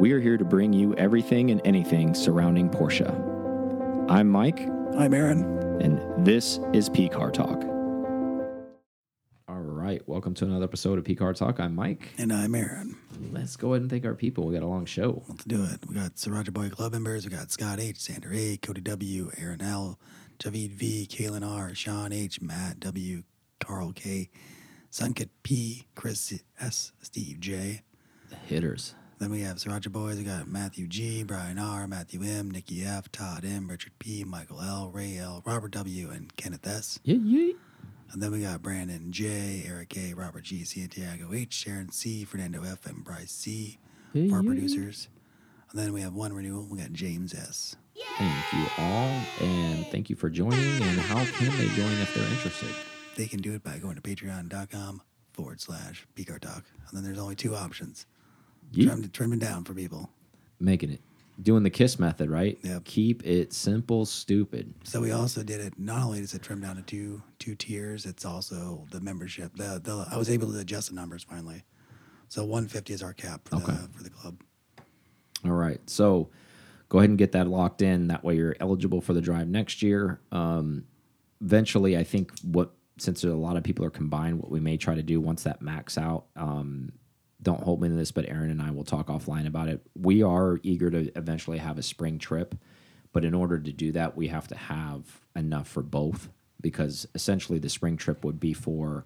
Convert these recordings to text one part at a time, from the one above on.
we are here to bring you everything and anything surrounding Porsche. I'm Mike, I'm Aaron. and this is P Car Talk. All right, welcome to another episode of P Car Talk. I'm Mike. And I'm Aaron. Let's go ahead and thank our people. We got a long show. Let's do it. We got Sriracha Boy Club members. We got Scott H, Sander A, Cody W, Aaron L, Javid V, Kalen R, Sean H, Matt W, Carl K, Sunkit P, Chris S, Steve J. The hitters. Then we have Sriracha Boys. We got Matthew G, Brian R, Matthew M, Nikki F, Todd M, Richard P, Michael L, Ray L, Robert W, and Kenneth S. Yeah, yeah. And then we got Brandon J, Eric A, Robert G, Santiago H, Sharon C, Fernando F, and Bryce C Yeah, for our yeah. producers. And then we have one renewal. We got James S. Thank you all, and thank you for joining. And how can they join if they're interested? They can do it by going to patreon.com forward slash PCAR Talk. And then there's only two options. Trim, trim it down for people. Making it. Doing the KISS method, right? Yep. Keep it simple, stupid. So we also did it. Not only does it trim down to two two tiers, it's also the membership. The, the I was able to adjust the numbers finally. So 150 is our cap for Okay. the for the club. All right. So go ahead and get that locked in. That way you're eligible for the drive next year. Um, eventually, I think what, since a lot of people are combined, what we may try to do once that max out, um, don't hold me to this, but Aaron and I will talk offline about it. We are eager to eventually have a spring trip, but in order to do that, we have to have enough for both because essentially the spring trip would be for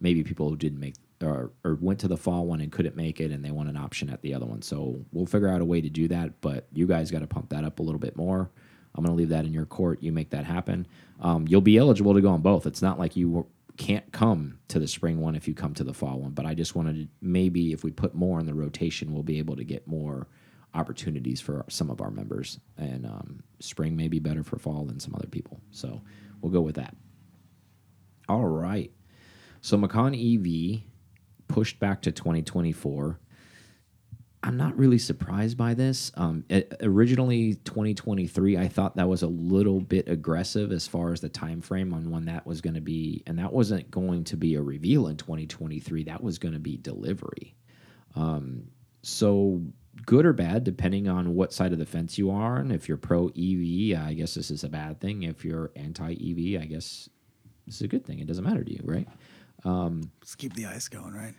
maybe people who didn't make or, or went to the fall one and couldn't make it and they want an option at the other one. So we'll figure out a way to do that, but you guys got to pump that up a little bit more. I'm going to leave that in your court. You make that happen. Um, you'll be eligible to go on both. It's not like you were- can't come to the spring one if you come to the fall one, but I just wanted to maybe if we put more in the rotation, we'll be able to get more opportunities for some of our members. And um, spring may be better for fall than some other people. So we'll go with that. All right. So Macan EV pushed back to 2024. I'm not really surprised by this. Um, i- originally 2023, I thought that was a little bit aggressive as far as the time frame on when that was going to be, and that wasn't going to be a reveal in 2023. That was going to be delivery. Um, so good or bad, depending on what side of the fence you are, and if you're pro EV, I guess this is a bad thing. If you're anti EV, I guess this is a good thing. It doesn't matter to you, right? Let's keep the ice going, right?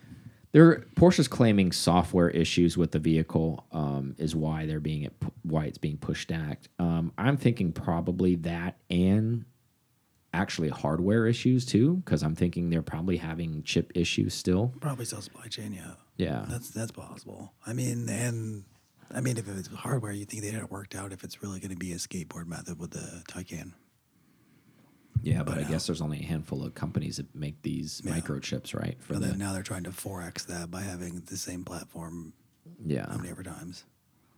There, Porsche's claiming software issues with the vehicle um, is why they're being why it's being pushed back. Um, I'm thinking probably that and actually hardware issues too, because I'm thinking they're probably having chip issues still. Probably still supply chain, yeah. Yeah, That's that's possible. I mean, and I mean, if it's hardware, you think they had it worked out if it's really going to be a skateboard method with the Taycan. Yeah, but I But, uh, guess there's only a handful of companies that make these Yeah. microchips, right? For But the now they're trying to 4x that by having the same platform yeah, how many ever times.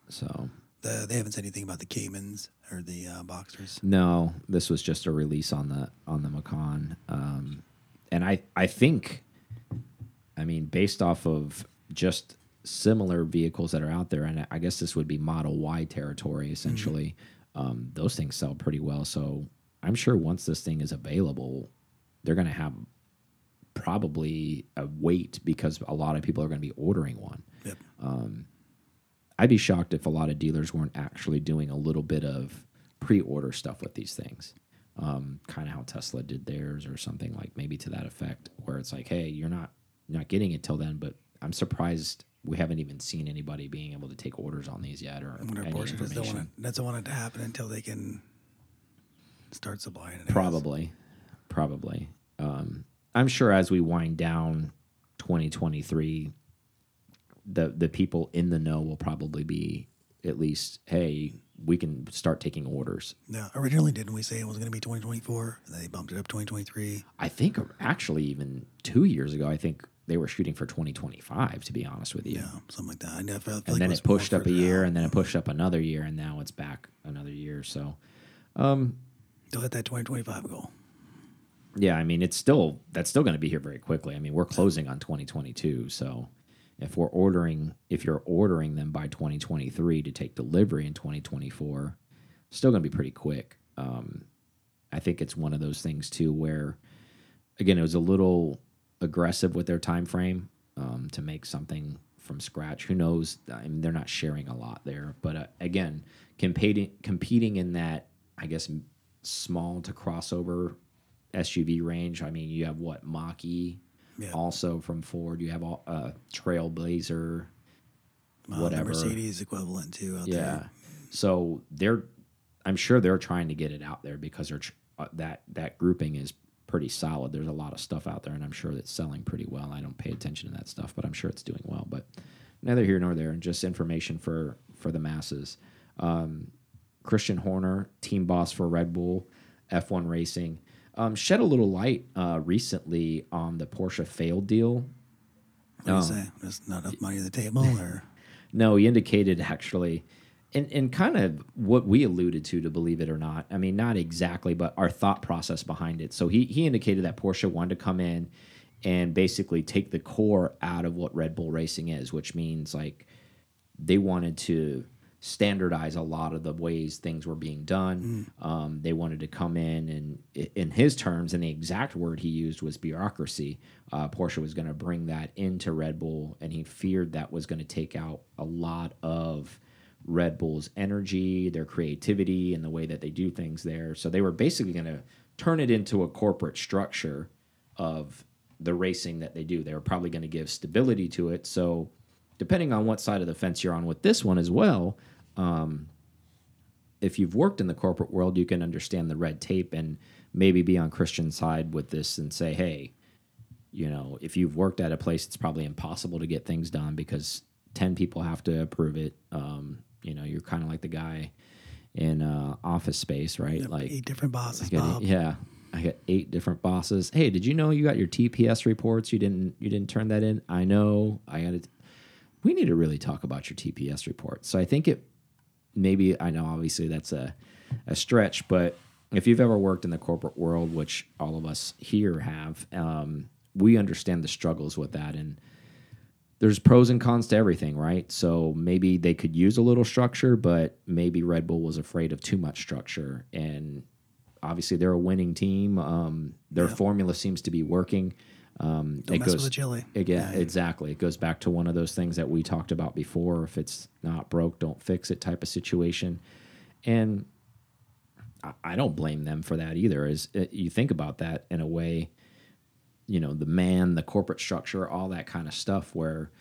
so The, they haven't said anything about the Caymans or the uh, Boxsters. No, this was just a release on the on the Macan, um, and I I think, I mean, based off of just similar vehicles that are out there, and I guess this would be Model Y territory essentially. Um, those things sell pretty well, so I'm sure once this thing is available, they're going to have probably a wait because a lot of people are going to be ordering one. Yep. I'd be shocked if a lot of dealers weren't actually doing a little bit of pre-order stuff with these things. Um, kind of how Tesla did theirs, or something like maybe to that effect, where it's like, hey, you're not you're not getting it till then. But I'm surprised we haven't even seen anybody being able to take orders on these yet, or I wonder if any Porsche doesn't information. want it, doesn't want it to happen until they can start supplying it. Probably, probably. Um, I'm sure as we wind down 2023, the the people in the know will probably be at least, hey, we can start taking orders. Yeah. Originally, didn't we say it was going to be 2024? And then they bumped it up 2023. I think actually even two years ago, I think they were shooting for 2025. To be honest with you, Yeah, something like that. I I and like then was it pushed up a year, out. and then it pushed up another year, and now it's back another year. So They'll hit that 2025 goal. Yeah, I mean it's still that's still going to be here very quickly. I mean we're closing on 2022, so if we're ordering if you're ordering them by 2023 to take delivery in 2024, still going to be pretty quick. Um, I think it's one of those things too where again it was a little aggressive with their time frame um, to make something from scratch. Who knows? I mean, they're not sharing a lot there. But uh, again, competing competing in that, I guess, small to crossover SUV range. I mean, you have what Mach-E, Yeah. also from Ford. You have all, uh, Trailblazer, Uh, the whatever. Mercedes equivalent too out yeah. there. So they're, I'm sure they're trying to get it out there because they're uh, that that grouping is pretty solid. There's a lot of stuff out there, and I'm sure it's selling pretty well. I don't pay attention to that stuff, but I'm sure it's doing well. But neither here nor there, and just information for for the masses. Um, Christian Horner, team boss for Red Bull F1 Racing, um, shed a little light uh, recently on the Porsche failed deal What do you Oh. say? There's not enough money at the table, or No, he indicated actually, and, and kind of what we alluded to, to believe it or not. I mean, not exactly, but our thought process behind it. So he, he indicated that Porsche wanted to come in and basically take the core out of what Red Bull Racing is, which means like they wanted to standardize a lot of the ways things were being done. Um, they wanted to come in and, in his terms, and the exact word he used was bureaucracy. Uh, Porsche was going to bring that into Red Bull, and he feared that was going to take out a lot of Red Bull's energy, their creativity, and the way that they do things there. So they were basically going to turn it into a corporate structure of the racing that they do. They were probably going to give stability to it. So, depending on what side of the fence you're on with this one as well, um, if you've worked in the corporate world, you can understand the red tape and maybe be on Christian's side with this and say, hey, you know, if you've worked at a place, it's probably impossible to get things done because 10 people have to approve it. Um, you know, you're kind of like the guy in uh, office space, right? like, eight different bosses, got- yeah, I got eight different bosses. Hey, did you know you got your TPS reports? You didn't. You didn't turn that in. I know. I got it. We need to really talk about your TPS reports. So I think it. Maybe I know. Obviously, that's a a stretch, but if you've ever worked in the corporate world, which all of us here have, um, we understand the struggles with that and there's pros and cons to everything, right? So maybe they could use a little structure, but maybe Red Bull was afraid of too much structure. And obviously, they're a winning team. Um, their formula seems to be working. Um, Don't it mess goes with the chili. Again, exactly. It goes back to one of those things that we talked about before. If it's not broke, don't fix it type of situation. And I, I don't blame them for that either. As uh, you think about that in a way, you know, the man, the corporate structure, all that kind of stuff, where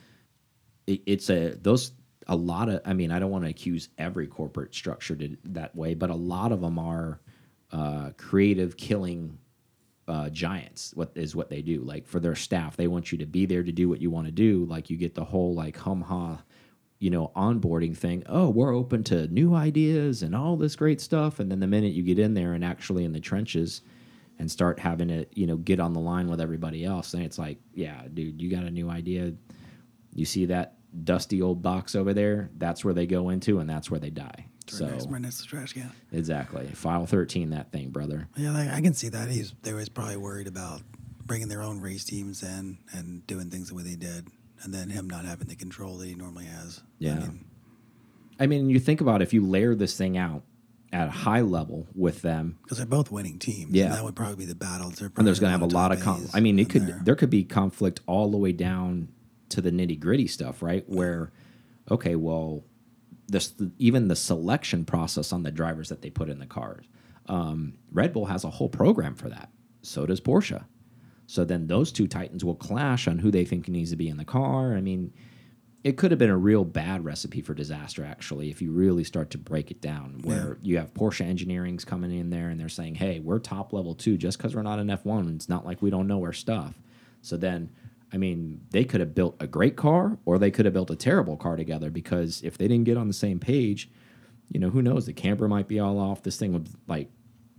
it, it's a those a lot of. I mean, I don't want to accuse every corporate structure to, that way, but a lot of them are uh, creative killing uh, giants. What is what they do? Like for their staff, they want you to be there to do what you want to do. Like you get the whole like hum ha, you know, onboarding thing. Oh, we're open to new ideas and all this great stuff. And then the minute you get in there and actually in the trenches and start having to, you know, get on the line with everybody else, and it's like, yeah, dude, you got a new idea. You see that dusty old box over there? That's where they go into, and that's where they die. So next, right next to the trash can. exactly, file thirteen, that thing, brother. Yeah, like, I can see that. He's they was probably worried about bringing their own race teams in and doing things the way they did, and then him not having the control that he normally has. I Yeah. mean, I mean, you think about if you layer this thing out at a high level with them, because they're both winning teams. Yeah. and that would probably be the battles. They're and there's going to have a lot of conflict. I mean, it could there. there could be conflict all the way down to the nitty gritty stuff, right? Where, okay, well, this even the selection process on the drivers that they put in the cars. Um, Red Bull has a whole program for that. So does Porsche. So then those two titans will clash on who they think needs to be in the car. I mean, it could have been a real bad recipe for disaster, actually, if you really start to break it down. Where you have Porsche Engineering's coming in there and they're saying, "Hey, we're top level too. Just because we're not an F1, it's not like we don't know our stuff." So then, I mean, they could have built a great car or they could have built a terrible car together because if they didn't get on the same page, you know, who knows? The camber might be all off. This thing would like,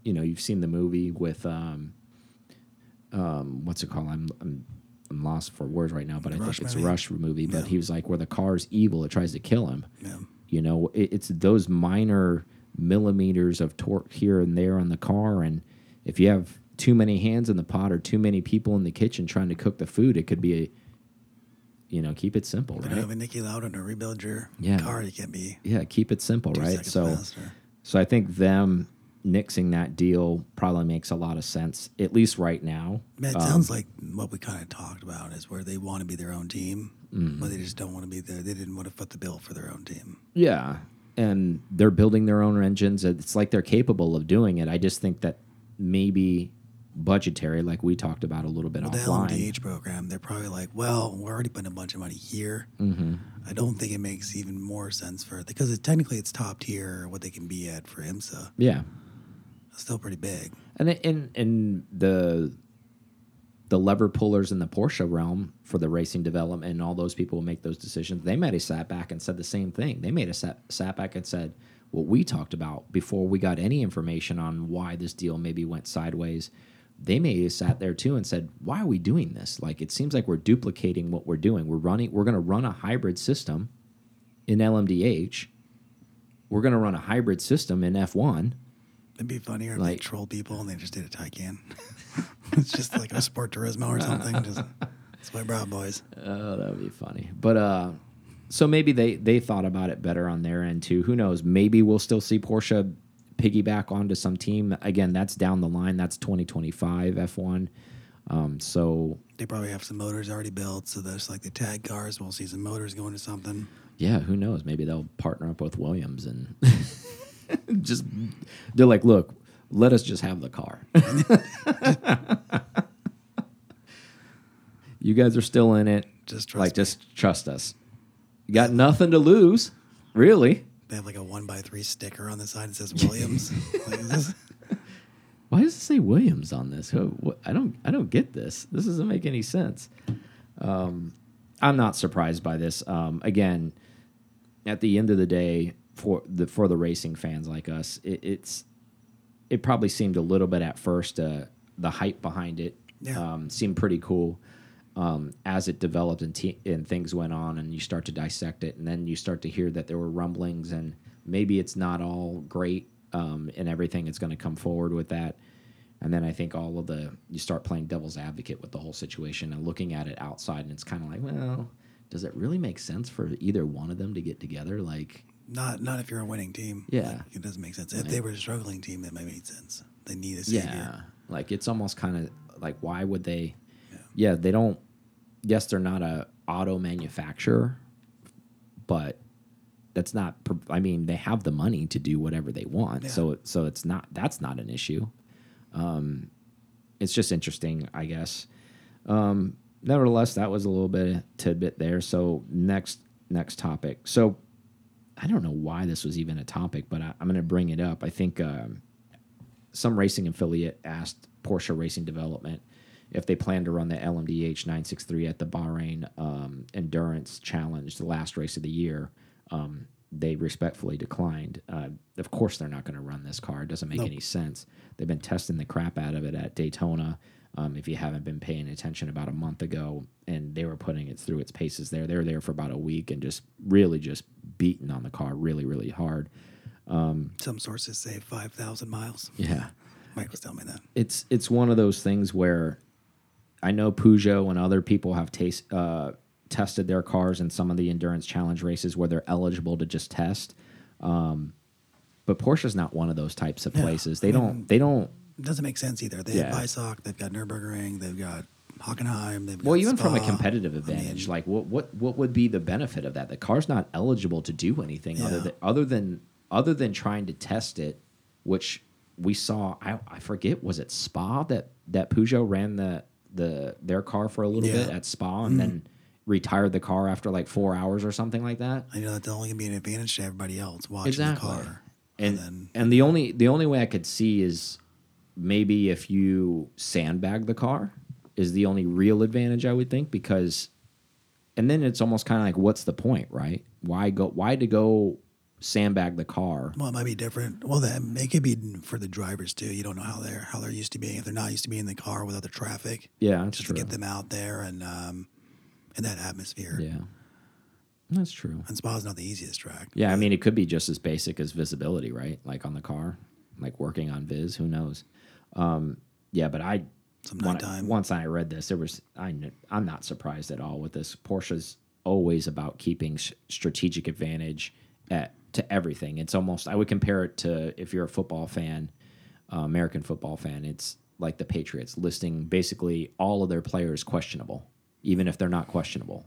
you know, you've seen the movie with um, um, what's it called? I'm I'm I'm lost for words right now, but I Rush think it's movie? a Rush movie. But Yeah. he was like, where the car's evil, it tries to kill him. Yeah. You know, it, it's those minor millimeters of torque here and there on the car, and if you have too many hands in the pot or too many people in the kitchen trying to cook the food, it could be a, you know, keep it simple, But right? having Niki Lauda to rebuild your Yeah. car, you can't be Yeah, keep it simple, right? So, faster. so I think them nixing that deal probably makes a lot of sense, at least right now. Man, it um, sounds like what we kind of talked about is where they want to be their own team, mm-hmm. but they just don't want to be there. They didn't want to foot the bill for their own team. Yeah. And they're building their own engines. It's like they're capable of doing it. I just think that maybe budgetary, like we talked about a little bit on The offline. LMDH program, they're probably like, well, we're already putting a bunch of money here. Mm-hmm. I don't think it makes even more sense for it. because it, technically it's top tier what they can be at for IMSA. Yeah. It's still pretty big. And in in the the lever pullers in the Porsche realm for the racing development and all those people who make those decisions, they might have sat back and said the same thing. They made a sat, sat back and said what we talked about before we got any information on why this deal maybe went sideways. They may have sat there too and said, "Why are we doing this? Like it seems like we're duplicating what we're doing. We're running. We're going to run a hybrid system in LMDH. We're going to run a hybrid system in F1." It'd be funnier if they troll people and they just did a Taycan. it's just like a Sport Turismo or something. Just my out, boys. Oh, that would be funny. But uh, so maybe they they thought about it better on their end too. Who knows? Maybe we'll still see Porsche piggyback onto some team again. That's down the line. That's 2025 F1. Um, so They probably have some motors already built, so that's like the tag cars. We'll see some motors going to something. yeah, who knows? Maybe they'll partner up with Williams and just they're like, look, let us just have the car. you guys are still in it. Just trust like, me. just trust us. You got nothing to lose, really. They have like a one by three sticker on the side that says Williams. like, this, Why does it say Williams on this? I don't. I don't get this. This doesn't make any sense. Um, I'm not surprised by this. Um, again, at the end of the day, for the for the racing fans like us, it, it's it probably seemed a little bit at first. Uh, the hype behind it Yeah. um, seemed pretty cool. Um, as it developed and, and things went on, and you start to dissect it, and then you start to hear that there were rumblings, and maybe it's not all great, um, and everything is going to come forward with that. And then I think all of the you start playing devil's advocate with the whole situation and looking at it outside, and it's kind of like, well, does it really make sense for either one of them to get together? Like, not not if you're a winning team. Yeah. Like, it doesn't make sense. If they were a struggling team, that might make sense. They need a savior. yeah, like it's almost kind of like, why would they? Yeah. they don't. Yes, they're not a auto manufacturer, but that's not. I mean, they have the money to do whatever they want, Yeah. so so it's not. That's not an issue. Um, it's just interesting, I guess. Um, nevertheless, that was a little bit of tidbit there. So next next topic. So I don't know why this was even a topic, but I, I'm going to bring it up. I think um, some racing affiliate asked Porsche Racing Development if they plan to run the LMDH 963 at the Bahrain um, Endurance Challenge, the last race of the year. Um, they respectfully declined. Uh, of course, they're not going to run this car. It doesn't make Nope. any sense. They've been testing the crap out of it at Daytona. Um, if you haven't been paying attention, about a month ago, and they were putting it through its paces there. They were there for about a week and just really just beating on the car really, really hard. Some sources say five thousand miles. Yeah. Mike was telling me that. it's it's one of those things where I know Peugeot and other people have taste, uh, tested their cars in some of the endurance challenge races where they're eligible to just test. Um, but Porsche's not one of those types of Yeah. places. They don't. They don't. It doesn't make sense either. They Yeah. have Weissach, they've got Nürburgring, they've got Hockenheim, they've got Well, even from a Spa. competitive I advantage, mean, like what what what would be the benefit of that? The car's not eligible to do anything other than other than other than trying to test it, which we saw. I, I forget was it Spa that that Peugeot ran the the their car for a little Yeah. Bit at Spa and then retired the car after like four hours or something like that. I know that's only gonna be an advantage to everybody else watching Exactly. the car. And then and the only the only way I could see is maybe if you sandbag the car is the only real advantage I would think because and then it's almost kind of like what's the point, right? Why go why to go sandbag the car? well, it might be different. Well, that it could be for the drivers too. You don't know how they're how they're used to being. If they're not used to being in the car with other traffic, Yeah, just true. to get them out there and um, in that atmosphere. Yeah. That's true. And Spa's not the easiest track. Yeah, I mean it could be just as basic as visibility, right? Like on the car, like working on vis, who knows. Um yeah, but I Some I- once I read this, there was I I'm not surprised at all with this. Porsche's always about keeping strategic advantage at to everything. It's almost I would compare it to if you're a football fan uh, American football fan, it's like the Patriots listing basically all of their players questionable, even if they're not questionable.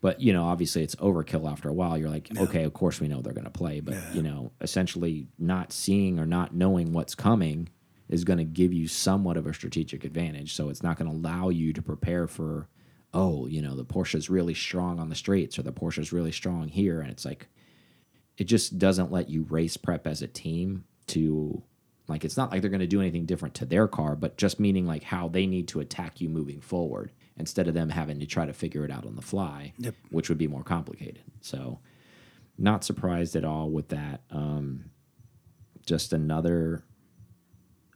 But you know, obviously, it's overkill after a while. You're like, okay, of course we know they're going to play, but you know, essentially, not seeing or not knowing what's coming is going to give you somewhat of a strategic advantage. So it's not going to allow you to prepare for, oh, you know, the Porsche's really strong on the streets or the Porsche's really strong here, and it's like, it just doesn't let you race prep as a team to like it's not like they're going to do anything different to their car but just meaning like how they need to attack you moving forward instead of them having to try to figure it out on the fly Yep. which would be more complicated so not surprised at all with that um just another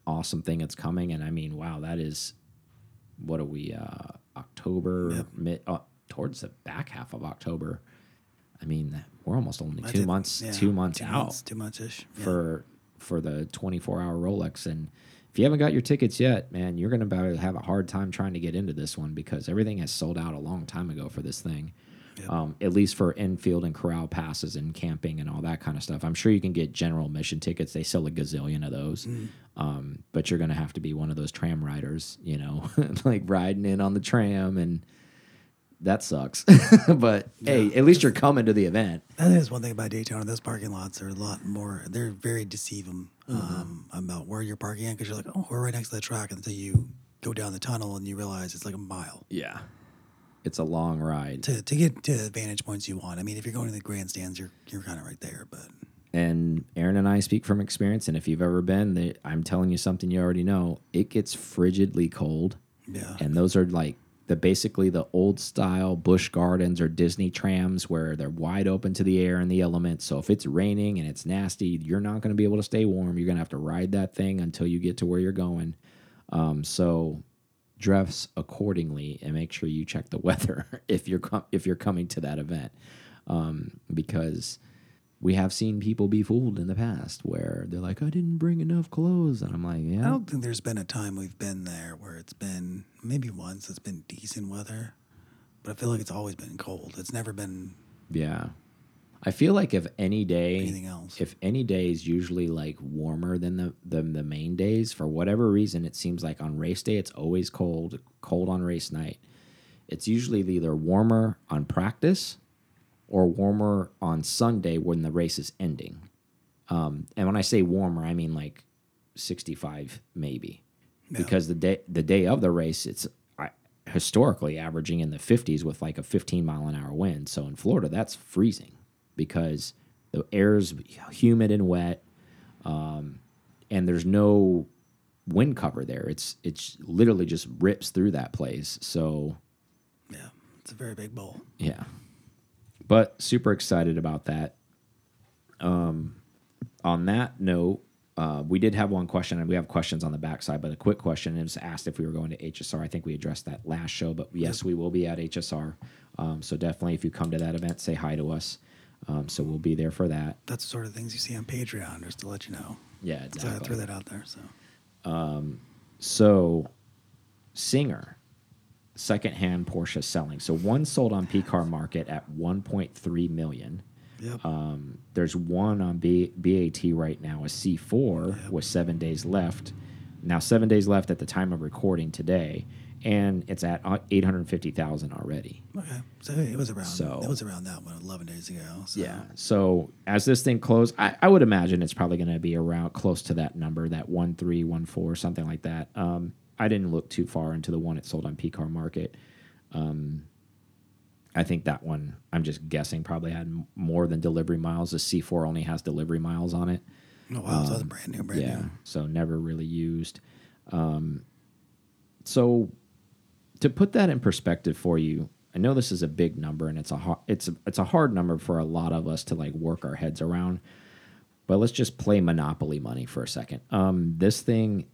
awesome thing that's coming and i mean wow that is what are we uh october Yep. mid uh, towards the back half of october i mean we're almost only two months yeah, two months two out months, two months ish. for for the 24 hour Rolex. And if you haven't got your tickets yet, man, you're going to have a hard time trying to get into this one because everything has sold out a long time ago for this thing. Yep. Um, at least for infield and corral passes and camping and all that kind of stuff. I'm sure you can get general admission tickets. They sell a gazillion of those. Mm. Um, but you're going to have to be one of those tram riders, you know, like riding in on the tram and that sucks. but hey, at least you're coming to the event. That is one thing about Daytona. Those parking lots are a lot more. They're very deceiving Mm-hmm. um, about where you're parking because you're like, oh, we're right next to the track until you go down the tunnel and you realize it's like a mile Yeah. It's a long ride. to, to get to the vantage points you want. I mean, if you're going to the grandstands, you're you're kind of right there. But and Aaron and I speak from experience. And if you've ever been, they, I'm telling you something you already know. It gets frigidly cold, yeah, and those are like the basically the old style Busch Gardens or Disney trams where they're wide open to the air and the elements. So if it's raining and it's nasty, you're not going to be able to stay warm. You're going to have to ride that thing until you get to where you're going. Um, so dress accordingly and make sure you check the weather if you're if you're coming to that event, um, because we have seen people be fooled in the past where they're like, "I didn't bring enough clothes," and I'm like, yeah. I don't think there's been a time we've been there where it's been maybe once it's been decent weather, but I feel like it's always been cold. It's never been yeah." I feel like if any day, anything else. if any day is usually like warmer than the, the the main days for whatever reason it seems like on race day it's always cold cold on race night it's usually either warmer on practice or warmer on sunday when the race is ending. Um, and when i say warmer i mean like 65 maybe. Yeah. because the day the day of the race it's historically averaging in the 50s with like a 15 mile an hour wind. So in florida that's freezing because the air's humid and wet um, and there's no wind cover there. It's it's literally just rips through that place. So yeah, it's a very big bowl. yeah but super excited about that um on that note uh, we did have one question, and we have questions on the backside, but a quick question. It was asked if we were going to HSR. I think we addressed that last show, but yes, we will be at HSR. Um, so definitely, if you come to that event, say hi to us. Um, so we'll be there for that. That's the sort of things you see on Patreon, just to let you know. Yeah, So I threw that out there. So So, Singer, secondhand Porsche selling. So one sold on P Car Market at 1.3 million. yep, Um, there's one on B, BAT right now, a C4 with seven days left. Now seven days left at the time of recording today, and it's at uh, 850,000 already. okay. So it was around. So- it was around that one 11 days ago. So. Yeah. So as this thing closed, I, I would imagine it's probably going to be around close to that number, that one three one four, something like that. Um, I didn't look too far into the one it sold on P Car Market. Um, I think that one, I'm just guessing, probably had more than delivery miles. The C4 only has delivery miles on it. Oh wow, so that's brand new, brand Um, yeah. new. So never really used. Um, so to put that in perspective for you, I know this is a big number and it's a har- it's a, it's a hard number for a lot of us to like work our heads around. But let's just play monopoly money for a second. Um, this thing,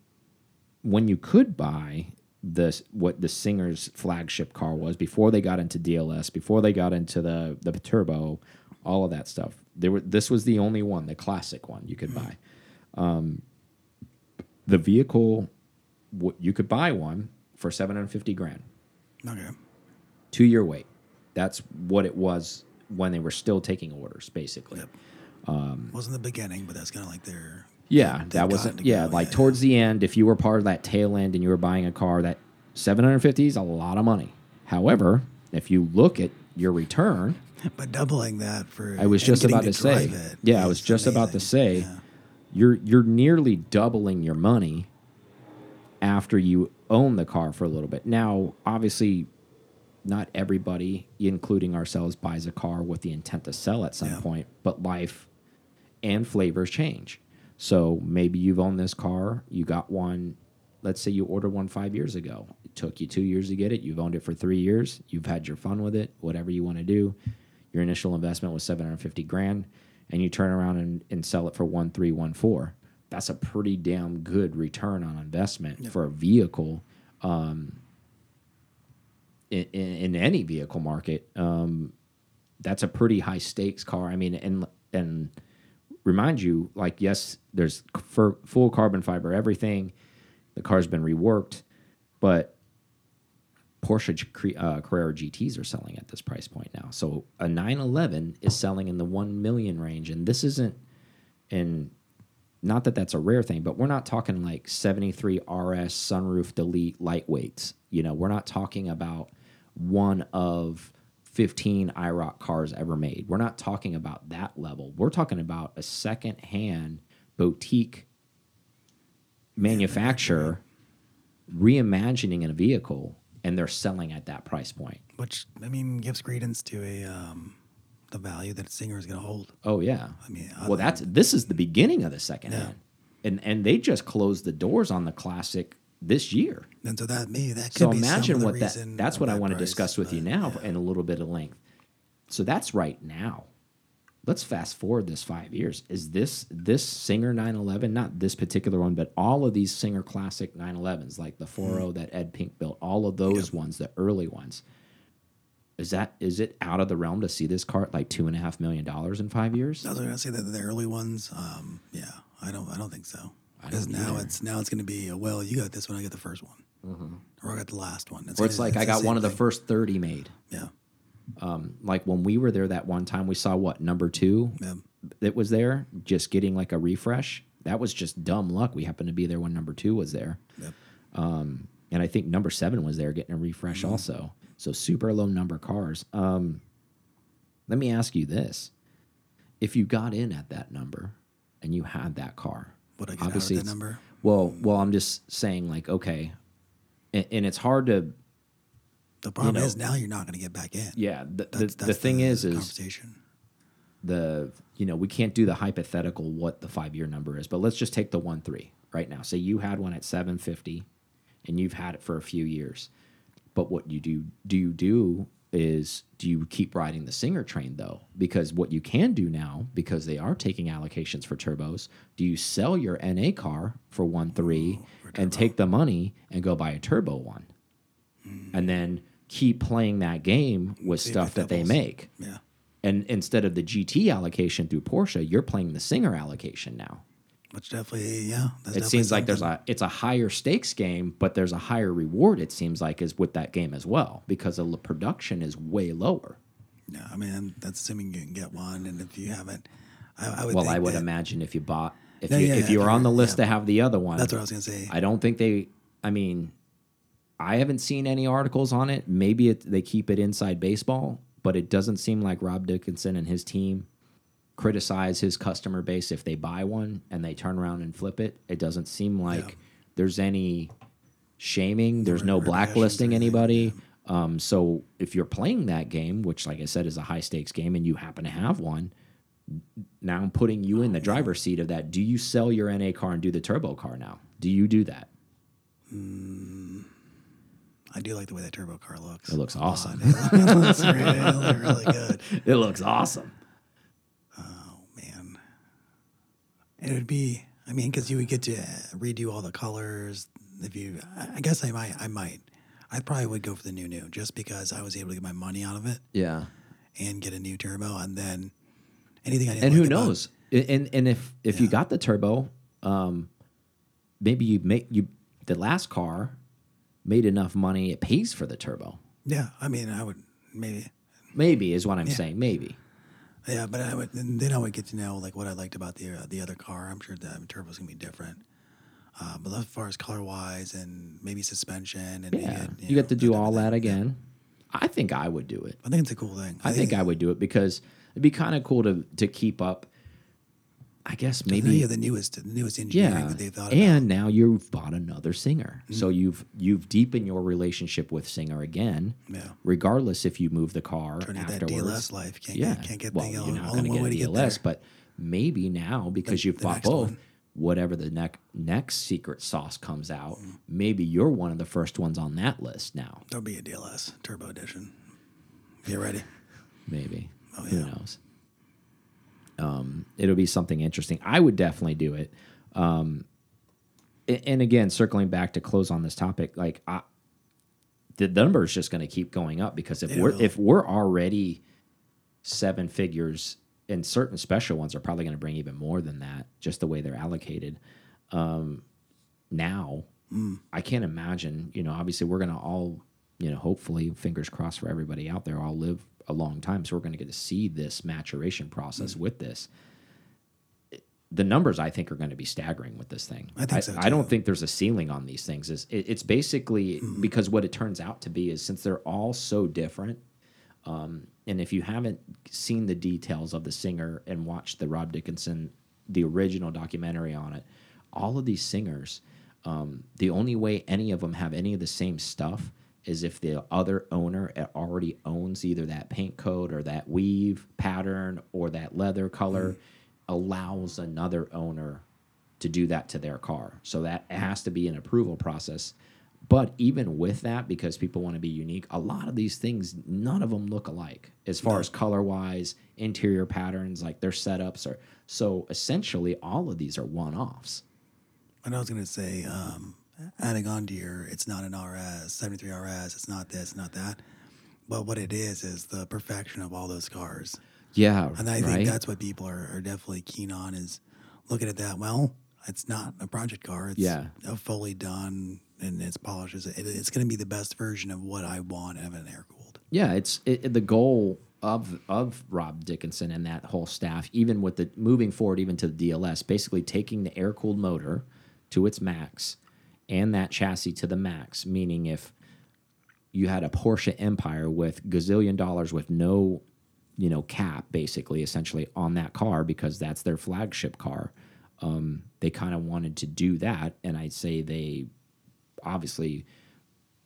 when you could buy this, what the Singer's flagship car was before they got into DLS, before they got into the the turbo, all of that stuff. There were this was the only one, the classic one you could buy. Um, the vehicle, you could buy one for seven hundred fifty grand Okay. two year wait. That's what it was when they were still taking orders, basically. Yep. Wasn't the beginning, but that's kind of like their Yeah, that wasn't. to Yeah, go, like towards the end, if you were part of that tail end and you were buying a car, that 750 is a lot of money. However, if you look at your return, But doubling that for I was just about to say, it yeah, I was just about to say, Yeah. you're you're nearly doubling your money after you own the car for a little bit. Now, obviously, not everybody, including ourselves, buys a car with the intent to sell at some Yeah. point, but life and flavors change. So maybe you've owned this car, you got one. Let's say you ordered one five years ago. It took you two years to get it. You've owned it for three years. You've had your fun with it, whatever you want to do. Your initial investment was 750 grand, and you turn around and, and sell it for 1314. That's a pretty damn good return on investment for a vehicle um, in, in, in any vehicle market. Um, that's a pretty high stakes car. I mean, and and remind you, like, yes, there's full carbon fiber everything. The car's been reworked, but Porsche uh, Carrera GTS are selling at this price point now. So a 911 is selling in the one million range, and this isn't. And not that that's a rare thing, but we're not talking like 73 RS sunroof delete lightweights. You know, we're not talking about one of 15 IROC cars ever made. We're not talking about that level. We're talking about a second hand boutique manufacturer reimagining a vehicle and they're selling at that price point. which I mean gives credence to a um, the value that Singer is going to hold. Oh yeah. I mean, well, that's this is the beginning of the second Yeah. hand, and and they just closed the doors on the classic this year. And so that maybe that could So be imagine some of the what that that's what I want to discuss with you now yeah. in a little bit of length. So that's right now. Let's fast forward this five years. Is this this Singer 911, not this particular one, but all of these Singer classic 911s, like the 40 that Ed Pink built, all of those ones, the early ones. Is that is it out of the realm to see this car like two and a half million dollars in five years? I was going to say that the early ones, um, yeah, I don't, I don't think so. I Because now either. it's now it's going to be a, well, you got this one, I got the first one, or I got the last one. Or Mm-hmm. it's gonna- like I got one of the first 30 made. Yeah, Like when we were there that one time, we saw what number two yeah, that was there, just getting like a refresh. That was just dumb luck. We happened to be there when number two was there. Yep. Um, and I think number seven was there getting a refresh also. So super low number cars. Um, let me ask you this: If you got in at that number and you had that car, Would I get out of obviously number? Well, well, I'm just saying, like, okay, and, and it's hard to, The problem know- is now you're not going to get back in. yeah. The the, That's, the that's thing is, is conversation. the you know we can't do the hypothetical what the five year number is but let's just take the one three right now say you had one at 750 and you've had it for a few years but what you do do you do is do you keep riding the singer train though? Because what you can do now because they are taking allocations for turbos do you sell your na car for one three and take the money and go buy a turbo one? And then keep playing that game with stuff that they make. Yeah, and instead of the GT allocation through Porsche, you're playing the Singer allocation now. Which definitely, yeah. It seems like there's a it's a higher stakes game, but there's a higher reward. It seems like is with that game as well because the production is way lower. Yeah, I mean that's assuming you can get one, and if you haven't, I, I would. Well, I would that- imagine if you bought if Yeah, you yeah, if yeah, you were on the yeah. list to have the other one, That's what I was gonna say. I don't think they. I mean, I haven't seen any articles on it. Maybe it, they keep it inside baseball, but it doesn't seem like Rob Dickinson and his team criticize his customer base if they buy one and they turn around and flip it. It doesn't seem like Yeah. there's any shaming. There's no or blacklisting anything, anybody. Um, so if you're playing that game, which, like I said, is a high stakes game, and you happen to have one, now I'm putting you in the driver's seat of that. Do you sell your NA car and do the turbo car now? Do you do that? I do like the way that turbo car looks. It looks awesome. it looks really, it looks really good. It looks awesome. Oh man, it would be. I mean, because you would get to redo all the colors. If you, I guess I might. I might. I probably would go for the new new just because I was able to get my money out of it Yeah. and get a new turbo, and then anything I didn't. And who like about- knows? And and if if you got the turbo, um, maybe you make you the last car made enough money it pays for the turbo. Yeah, I mean, I would maybe. Maybe is what I'm saying. Maybe. Yeah, but I would, and then I would get to know like what I liked about the uh, the other car. I'm sure the turbo's gonna be different. Uh, but as far as color wise and maybe suspension and Yeah, maybe, you, know, get to do all that again. I think I would do it. I think it's a cool thing. I think I would do it because it'd be kind of cool to to keep up. I guess maybe have the newest the newest engineering yeah, that they thought and about. now you've bought another singer, so Mm-hmm. you've you've deepened your relationship with singer again. Yeah. regardless if you move the car to get that. DLS life. Can't yeah, get, can't get well, the you're not going to get way a to get DLS, but maybe now because The- you've the bought both, one. whatever the next next secret sauce comes out, Mm-hmm. maybe you're one of the first ones on that list now. There'll be a DLS Turbo Edition. Get ready. Maybe Oh, who knows? Um, it'll be something interesting. I would definitely do it. Um, and again, circling back to close on this topic, like I, the number is just going to keep going up because if It we're will. if we're already seven figures, and certain special ones are probably going to bring even more than that, just the way they're allocated. Um, now, Mm. I can't imagine. You know, obviously, we're going to all, you know, hopefully, fingers crossed for everybody out there, all live a long time, so we're going to get to see this maturation Mm. process with this. The numbers I think are going to be staggering with this thing. I think so, I don't think there's a ceiling on these things. Is it, it's basically Mm-hmm. because what it turns out to be is since they're all so different, um, and if you haven't seen the details of the singer and watched the Rob Dickinson, the original documentary on it, all of these singers, um, the only way any of them have any of the same stuff is if the other owner already owns either that paint coat or that weave pattern or that leather color, allows another owner to do that to their car. So that has to be an approval process. But even with that, because people want to be unique, a lot of these things, none of them look alike as far as color wise, interior patterns, like their setups are. So essentially, all of these are one offs. And I was going to say, um, adding on to your, it's not an RS, 73 RS, it's not this, not that. But what it is, is the perfection of all those cars. Yeah. And I right? think that's what people are, are definitely keen on is looking at that. Well, it's not a project car. It's Yeah. a fully done and it's polished. It, it's going to be the best version of what I want of an air cooled. Yeah, it's it, it- the goal of of Rob Dickinson and that whole staff, even with the moving forward, even to the DLS, basically taking the air cooled motor to its max and that chassis to the max. Meaning, if you had a Porsche Empire with gazillion dollars with no, you know, cap, basically, essentially on that car because that's their flagship car. Um, they kind of wanted to do that, and I'd say they obviously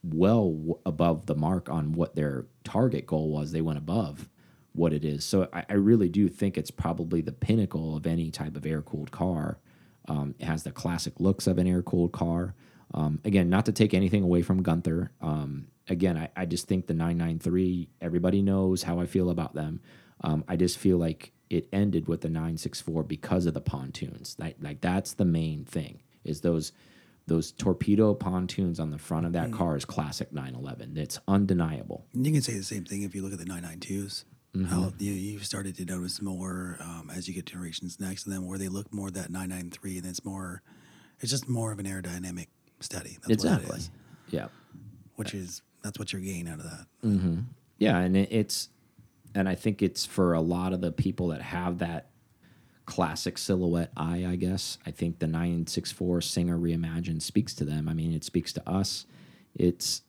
well above the mark on what their target goal was. They went above what it is. So I, I really do think it's probably the pinnacle of any type of air cooled car. Um, it has the classic looks of an air cooled car. Um, again, not to take anything away from Gunther. Um, again, I, I just think the 993, everybody knows how I feel about them. Um, I just feel like it ended with the 964 because of the pontoons. Like, like that's the main thing is those those torpedo pontoons on the front of that car is classic 911. It's undeniable. You can say the same thing if you look at the 992s. How Mm-hmm. you, you've started to notice more um, as you get generations next to them, where they look more that 993, and it's more, it's just more of an aerodynamic study. That's what it exactly. is. Yeah. Which is that's what you're getting out of that. Mm-hmm. Yeah, and it, it's and I think it's for a lot of the people that have that classic silhouette eye, I guess. I think the 964 Singer Reimagined speaks to them. I mean, it speaks to us. It's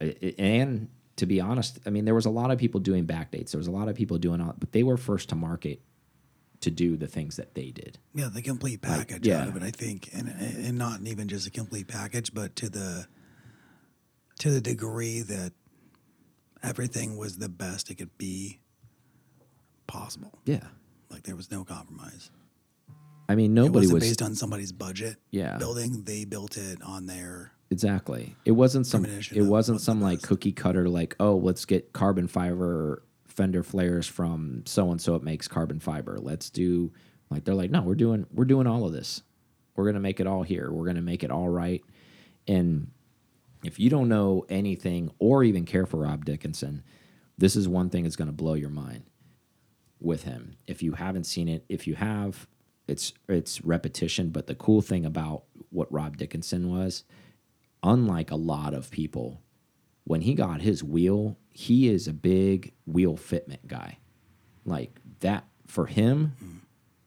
it, it- and to be honest, I mean, there was a lot of people doing backdates. There was a lot of people doing all, but they were first to market to do the things that they did. Yeah, the complete package yeah. out of it, I think, and and not even just a complete package, but to the to the degree that everything was the best it could be possible. Yeah. Like there was no compromise. I mean, nobody was based on somebody's budget. Yeah. building. They built it on their. Exactly. It wasn't some. It wasn't some like cookie cutter like oh let's get carbon fiber fender flares from so and so it makes carbon fiber. Let's do like they're like no we're doing we're doing all of this. We're gonna make it all here. We're gonna make it all right. And if you don't know anything or even care for Rob Dickinson, this is one thing that's gonna blow your mind with him. If you haven't seen it, if you have, it's it's repetition. But the cool thing about what Rob Dickinson was, unlike a lot of people, when he got his wheel, he is a big wheel fitment guy. Like that for him,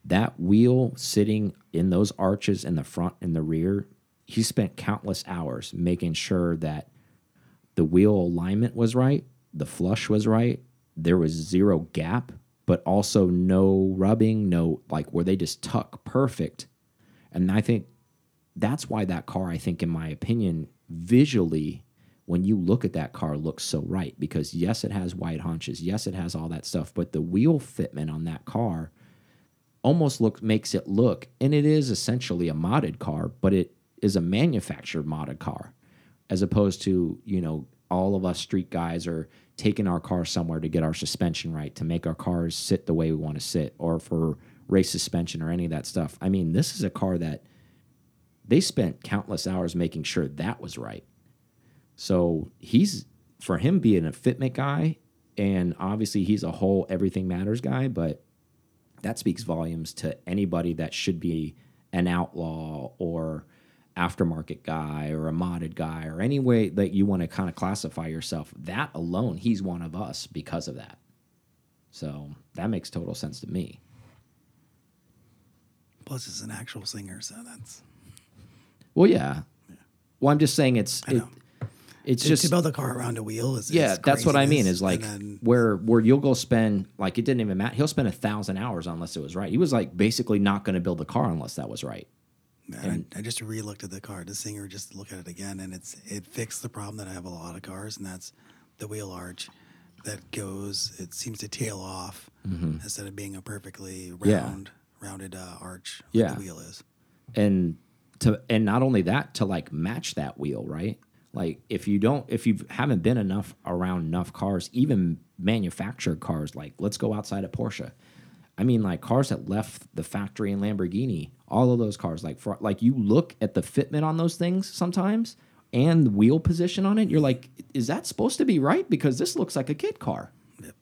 that wheel sitting in those arches in the front and the rear, he spent countless hours making sure that the wheel alignment was right, the flush was right, there was zero gap, but also no rubbing, no like where they just tuck perfect. And I think that's why that car, I think, in my opinion, visually, when you look at that car, looks so right. Because yes, it has wide haunches, yes, it has all that stuff, but the wheel fitment on that car almost looks makes it look, and it is essentially a modded car, but it is a manufactured modded car, as opposed to you know all of us street guys are taking our car somewhere to get our suspension right, to make our cars sit the way we want to sit, or for race suspension or any of that stuff. I mean, this is a car that they spent countless hours making sure that was right. So he's for him being a fitment guy, and obviously he's a whole everything matters guy, but that speaks volumes to anybody that should be an outlaw or aftermarket guy or a modded guy or any way that you want to kind of classify yourself. That alone, he's one of us because of that. So that makes total sense to me. Plus, it's an actual singer, so that's Well, yeah. Well, I'm just saying it's it. It's to, just to build a car around a wheel is yeah. That's what I mean. Is like then- where where you'll go spend like it didn't even matter. He'll spend a thousand hours unless it was right. He was like basically not going to build the car unless that was right. And I, I just re-looked at the car. The singer just look at it again, and it's it fixed the problem that I have a lot of cars, and that's the wheel arch that goes. It seems to tail off instead of being a perfectly Mm-hmm. Yeah. round, rounded uh, arch. Like Yeah. the wheel is. and to and not only that to like match that wheel right like if you don't if you haven't been enough around enough cars even manufactured cars like let's go outside of porsche i mean like cars that left the factory in lamborghini all of those cars like for like you look at the fitment on those things sometimes and the wheel position on it you're like is that supposed to be right because this looks like a kid car Yep.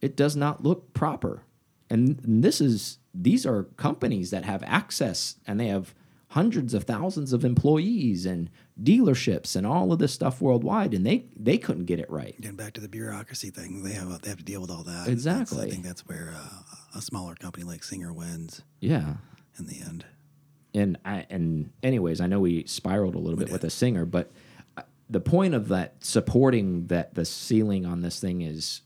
it does not look proper. And this is these are companies that have access and they have hundreds of thousands of employees and dealerships and all of this stuff worldwide and they they couldn't get it right. Getting back to the bureaucracy thing, they have they have to deal with all that. That's- Exactly. I think that's where uh, a smaller company like Singer wins Yeah. in the end. and I, and anyways, I know we spiraled a little bit with a singer, but uh, the point of that supporting that the ceiling on this thing is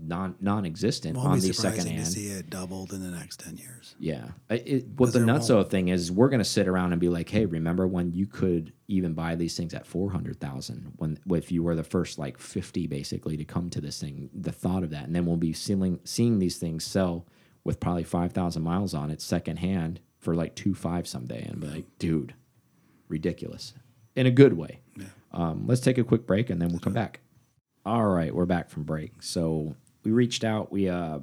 non non-existent Won't on these second surprising to see it doubled in the next ten years. Yeah. It, what the nutso thing is, we're going to sit around and be like, hey, remember when you could even buy these things at 400,000 when if you were the first like 50 basically to come to this thing, the thought of that. And then we'll be seeing, seeing these things sell with probably 5,000 miles on it secondhand for like two five someday. And be like, dude, ridiculous in a good way. Yeah. Um, let's take a quick break and then we'll come back. All right, we're back from break. So we reached out. We uh,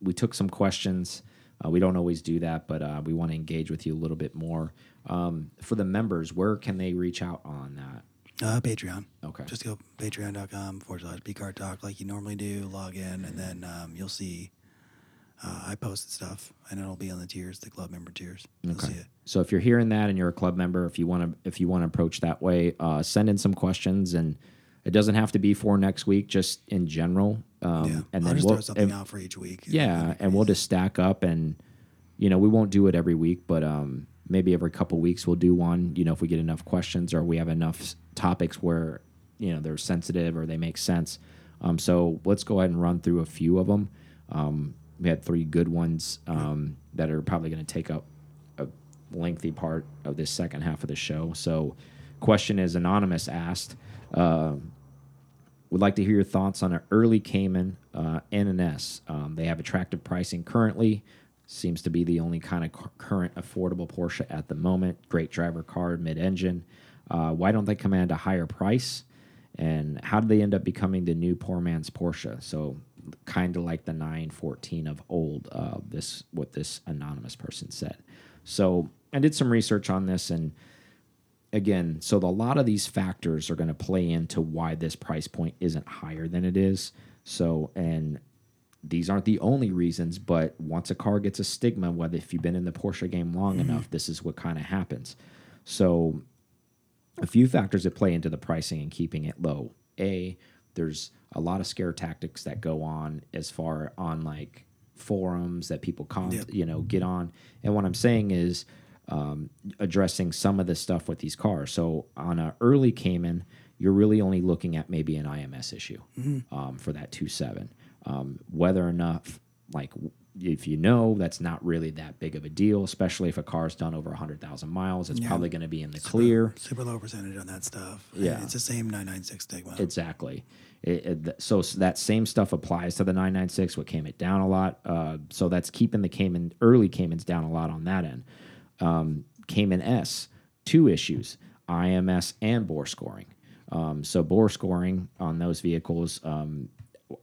we took some questions. Uh, we don't always do that, but uh, we want to engage with you a little bit more. Um, for the members, where can they reach out on that? Uh, Patreon. Okay. Just go patreon.com forward slash bcard talk like you normally do. Log in, and then um, you'll see uh, I posted stuff, and it'll be on the tiers, the club member tiers. You'll see it. So if you're hearing that and you're a club member, if you want to if you want to approach that way, uh, send in some questions, and it doesn't have to be for next week, just in general. Um, Yeah. And then we'll throw something and- out for each week. Yeah, and we'll just stack up, and you know we won't do it every week, but um, maybe every couple weeks we'll do one. You know, if we get enough questions or we have enough topics where you know they're sensitive or they make sense. Um, so let's go ahead and run through a few of them. Um, we had three good ones um, that are probably going to take up a lengthy part of this second half of the show. So, question is anonymous asked. Uh, would like to hear your thoughts on an early Cayman uh, N and S. Um, they have attractive pricing currently. Seems to be the only kind of current affordable Porsche at the moment. Great driver car, mid-engine. Uh, why don't they command a higher price? And how do they end up becoming the new poor man's Porsche? So kind of like the 914 of old. Uh, this what this anonymous person said. So I did some research on this and again, so the, a lot of these factors are going to play into why this price point isn't higher than it is. So, and these aren't the only reasons, but once a car gets a stigma, whether if you've been in the Porsche game long mm-hmm. enough, this is what kind of happens. So, a few factors that play into the pricing and keeping it low. A, there's a lot of scare tactics that go on as far on like forums that people com Yep. you know get on. And what I'm saying is um, addressing some of the stuff with these cars. So on a early Cayman, you're really only looking at maybe an IMS issue um, for that 2.7. Um, whether or not, like, if you know, that's not really that big of a deal, especially if a car's done over 100,000 miles. It's Yeah. probably going to be in the clear. Super low percentage on that stuff. Yeah. It's the same 996 Stigma. Exactly. It, it, th- so that same stuff applies to the 996, what came it down a lot. Uh, so that's keeping the Cayman early Caymans down a lot on that end. Um, Cayman S, two issues: IMS and bore scoring. Um, so bore scoring on those vehicles, um,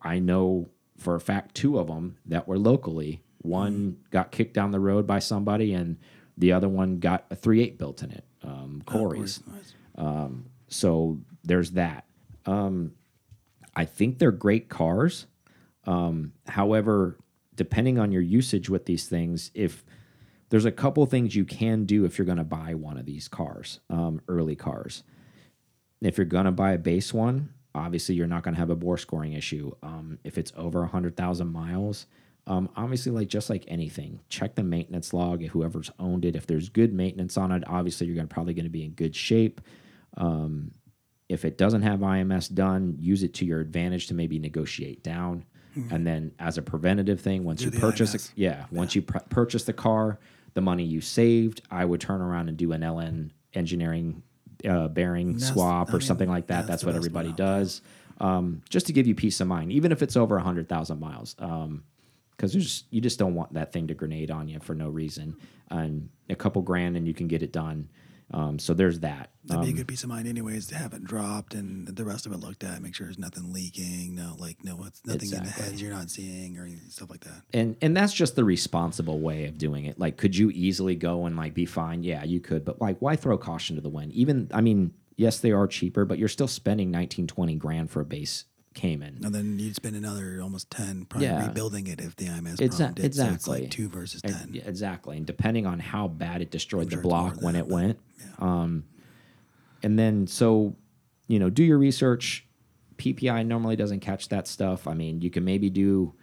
I know for a fact two of them that were locally. One got kicked down the road by somebody, and the other one got a 3.8 built in it. Um, Corey's. Nice. So there's that. Um, I think they're great cars. Um, however, depending on your usage with these things, if there's a couple things you can do if you're going to buy one of these cars, um, early cars. If you're going to buy a base one, obviously you're not going to have a bore scoring issue. Um, if it's over 100,000 miles, um, obviously, like just like anything, check the maintenance log. Whoever's owned it, if there's good maintenance on it, obviously you're gonna, probably going to be in good shape. Um, if it doesn't have IMS done, use it to your advantage to maybe negotiate down. And then, as a preventative thing, once you purchase, IMS. it, yeah, once you pr purchase the car, the money you saved, I would turn around and do an LN engineering uh, bearing That's- swap I or mean, something like that. that's That's what everybody does, um, just to give you peace of mind, even if it's over hundred thousand miles. Um, because there's you just don't want that thing to grenade on you for no reason, and a couple grand and you can get it done. Um, so there's that. That'd be a Um, good peace of mind, anyways, to have it dropped and the rest of it looked at. Make sure there's nothing leaking, no, like, no, what's nothing in the heads you're not seeing or stuff like that. and and that's just the responsible way of doing it. Like, could you easily go and like be fine? Yeah, you could, but like, why throw caution to the wind? Even, I mean, yes, they are cheaper, but you're still spending 19, 20 grand for a base Cayman. And then you'd spend another almost 10 probably Yeah. rebuilding it if the IMS Exa- problem did. So it's exactly. like two versus 10. yeah, exactly, and depending on how bad it destroyed the sure more block when that, it went, um, and then so you know, do your research. PPI normally doesn't catch that stuff. I mean, you can maybe do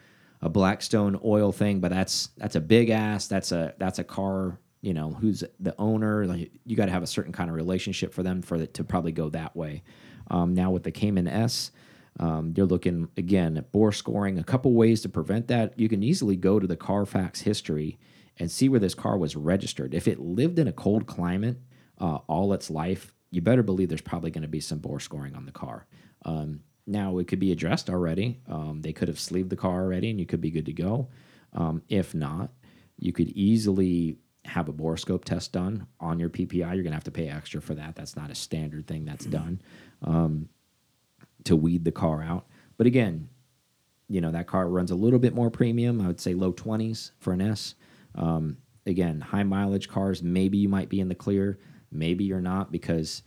a Blackstone oil thing, but that's that's a big ass. That's a that's a car. You know, who's the owner? Like, you got to have a certain kind of relationship for them for it to probably go that way. Um, now with the Cayman S, um, you're looking again at bore scoring. A couple ways to prevent that. You can easily go to the Carfax history and see where this car was registered. If it lived in a cold climate uh, all its life, you better believe there's probably going to be some bore scoring on the car. Um, now it could be addressed already. Um, they could have sleeved the car already, and you could be good to go. Um, if not, you could easily have a borescope test done on your PPI. You're gonna have to pay extra for that. That's not a standard thing that's done um, to weed the car out. But again, you know that car runs a little bit more premium. I would say low twenties for an S. Um, again, high mileage cars. Maybe you might be in the clear. Maybe you're not because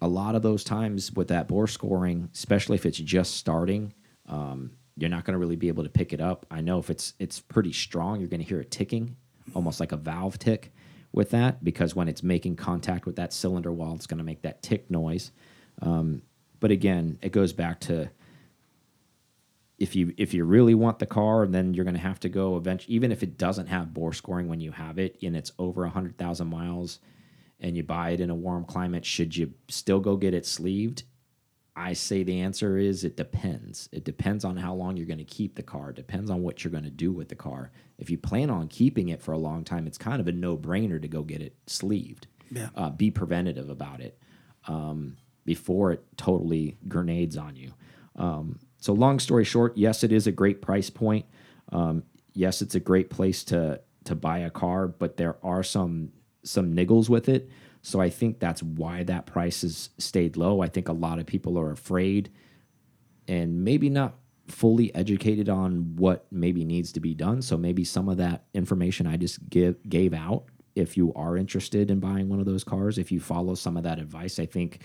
a lot of those times with that bore scoring, especially if it's just starting, um, you're not going to really be able to pick it up. I know if it's it's pretty strong, you're going to hear it ticking, almost like a valve tick with that, because when it's making contact with that cylinder wall, it's going to make that tick noise. Um, but again, it goes back to if you if you really want the car, and then you're going to have to go eventually. Even if it doesn't have bore scoring when you have it, and it's over hundred thousand miles, and you buy it in a warm climate, should you still go get it sleeved? I say the answer is it depends. It depends on how long you're going to keep the car. It depends on what you're going to do with the car. If you plan on keeping it for a long time, it's kind of a no brainer to go get it sleeved. Yeah. Uh, be preventative about it um, before it totally grenades on you. Um, so, long story short, yes, it is a great price point. Um, yes, it's a great place to to buy a car, but there are some some niggles with it. So I think that's why that price has stayed low. I think a lot of people are afraid and maybe not fully educated on what maybe needs to be done. So maybe some of that information I just give gave out. If you are interested in buying one of those cars, if you follow some of that advice, I think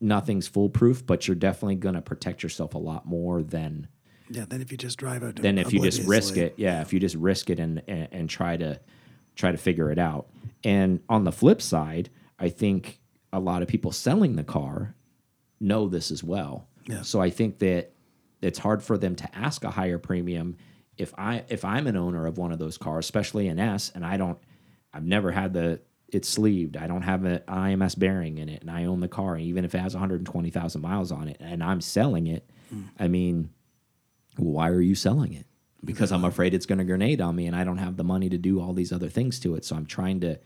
nothing's foolproof, but you're definitely going to protect yourself a lot more than Yeah, then if you just drive out, Then if you just risk it. Yeah, if you just risk it and, and and try to try to figure it out. And on the flip side, I think a lot of people selling the car know this as well. Yeah. So I think that it's hard for them to ask a higher premium if I if I'm an owner of one of those cars, especially an S, and I don't, I've never had the it's sleeved. I don't have an IMS bearing in it, and I own the car, even if it has 120,000 miles on it, and I'm selling it. Hmm. I mean, why are you selling it? Because I'm afraid it's going to grenade on me, and I don't have the money to do all these other things to it. So I'm trying to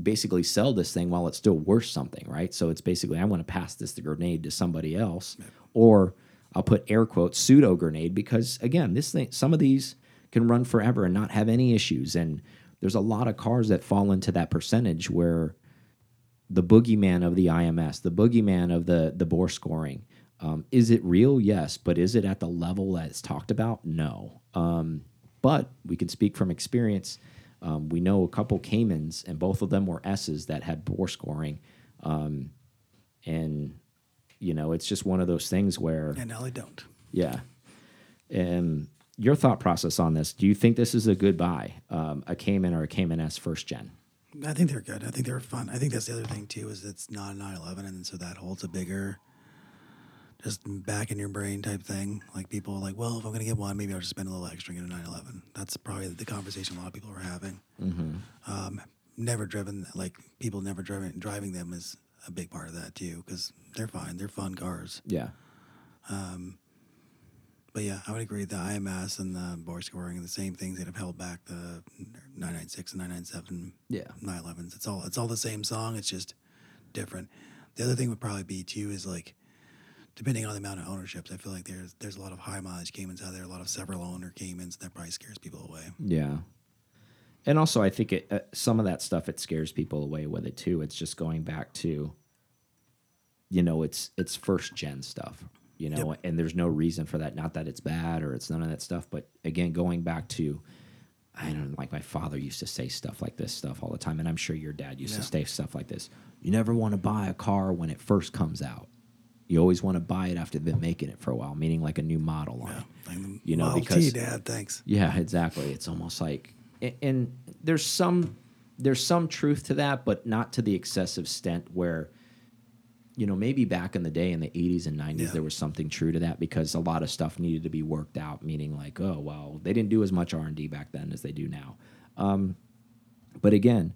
basically sell this thing while it's still worth something, right? So it's basically I want to pass this the grenade to somebody else, or I'll put air quotes pseudo grenade because again, this thing, some of these can run forever and not have any issues, and there's a lot of cars that fall into that percentage where the boogeyman of the IMS, the boogeyman of the the bore scoring. Um, is it real? Yes, but is it at the level that it's talked about? No. Um, but we can speak from experience. Um, we know a couple Caymans, and both of them were S's that had bore scoring, um, and you know it's just one of those things where And now they don't. yeah. And your thought process on this? Do you think this is a good buy, um, a Cayman or a Cayman S first gen? I think they're good. I think they're fun. I think that's the other thing too is it's not a 911, and so that holds a bigger, just back in your brain type thing. Like people are like, well, if I'm gonna get one, maybe I'll just spend a little extra and get a 911. That's probably the conversation a lot of people are having. Um, never driven like people never driven driving them is a big part of that too because they're fine. They're fun cars. Yeah. But yeah, I would agree. The IMS and the bore scoring are the same things that have held back the 996 and 997 Yeah. 911s. It's all it's all the same song. It's just different. The other thing would probably be too is like depending on the amount of ownerships. I feel like there's there's a lot of high mileage Caymans out there, a lot of several owner Caymans. That probably scares people away. Yeah. And also, I think it, uh, some of that stuff it scares people away with it too. It's just going back to, you know, it's it's first gen stuff, you know, and there's no reason for that. Not that it's bad or it's none of that stuff, but again, going back to, I don't know, like my father used to say stuff like this stuff all the time, and I'm sure your dad used to say stuff like this. You never want to buy a car when it first comes out. You always want to buy it after they've been making it for a while, meaning like a new model line. The You know, Model because- T, Dad, thanks. Yeah, exactly. It's almost like, a- and there's some there's some truth to that, but not to the excessive extent where, you know, maybe back in the day in the 80s and 90s Yeah. there was something true to that because a lot of stuff needed to be worked out. Meaning like, oh well, they didn't do as much R and D back then as they do now. Um, but again,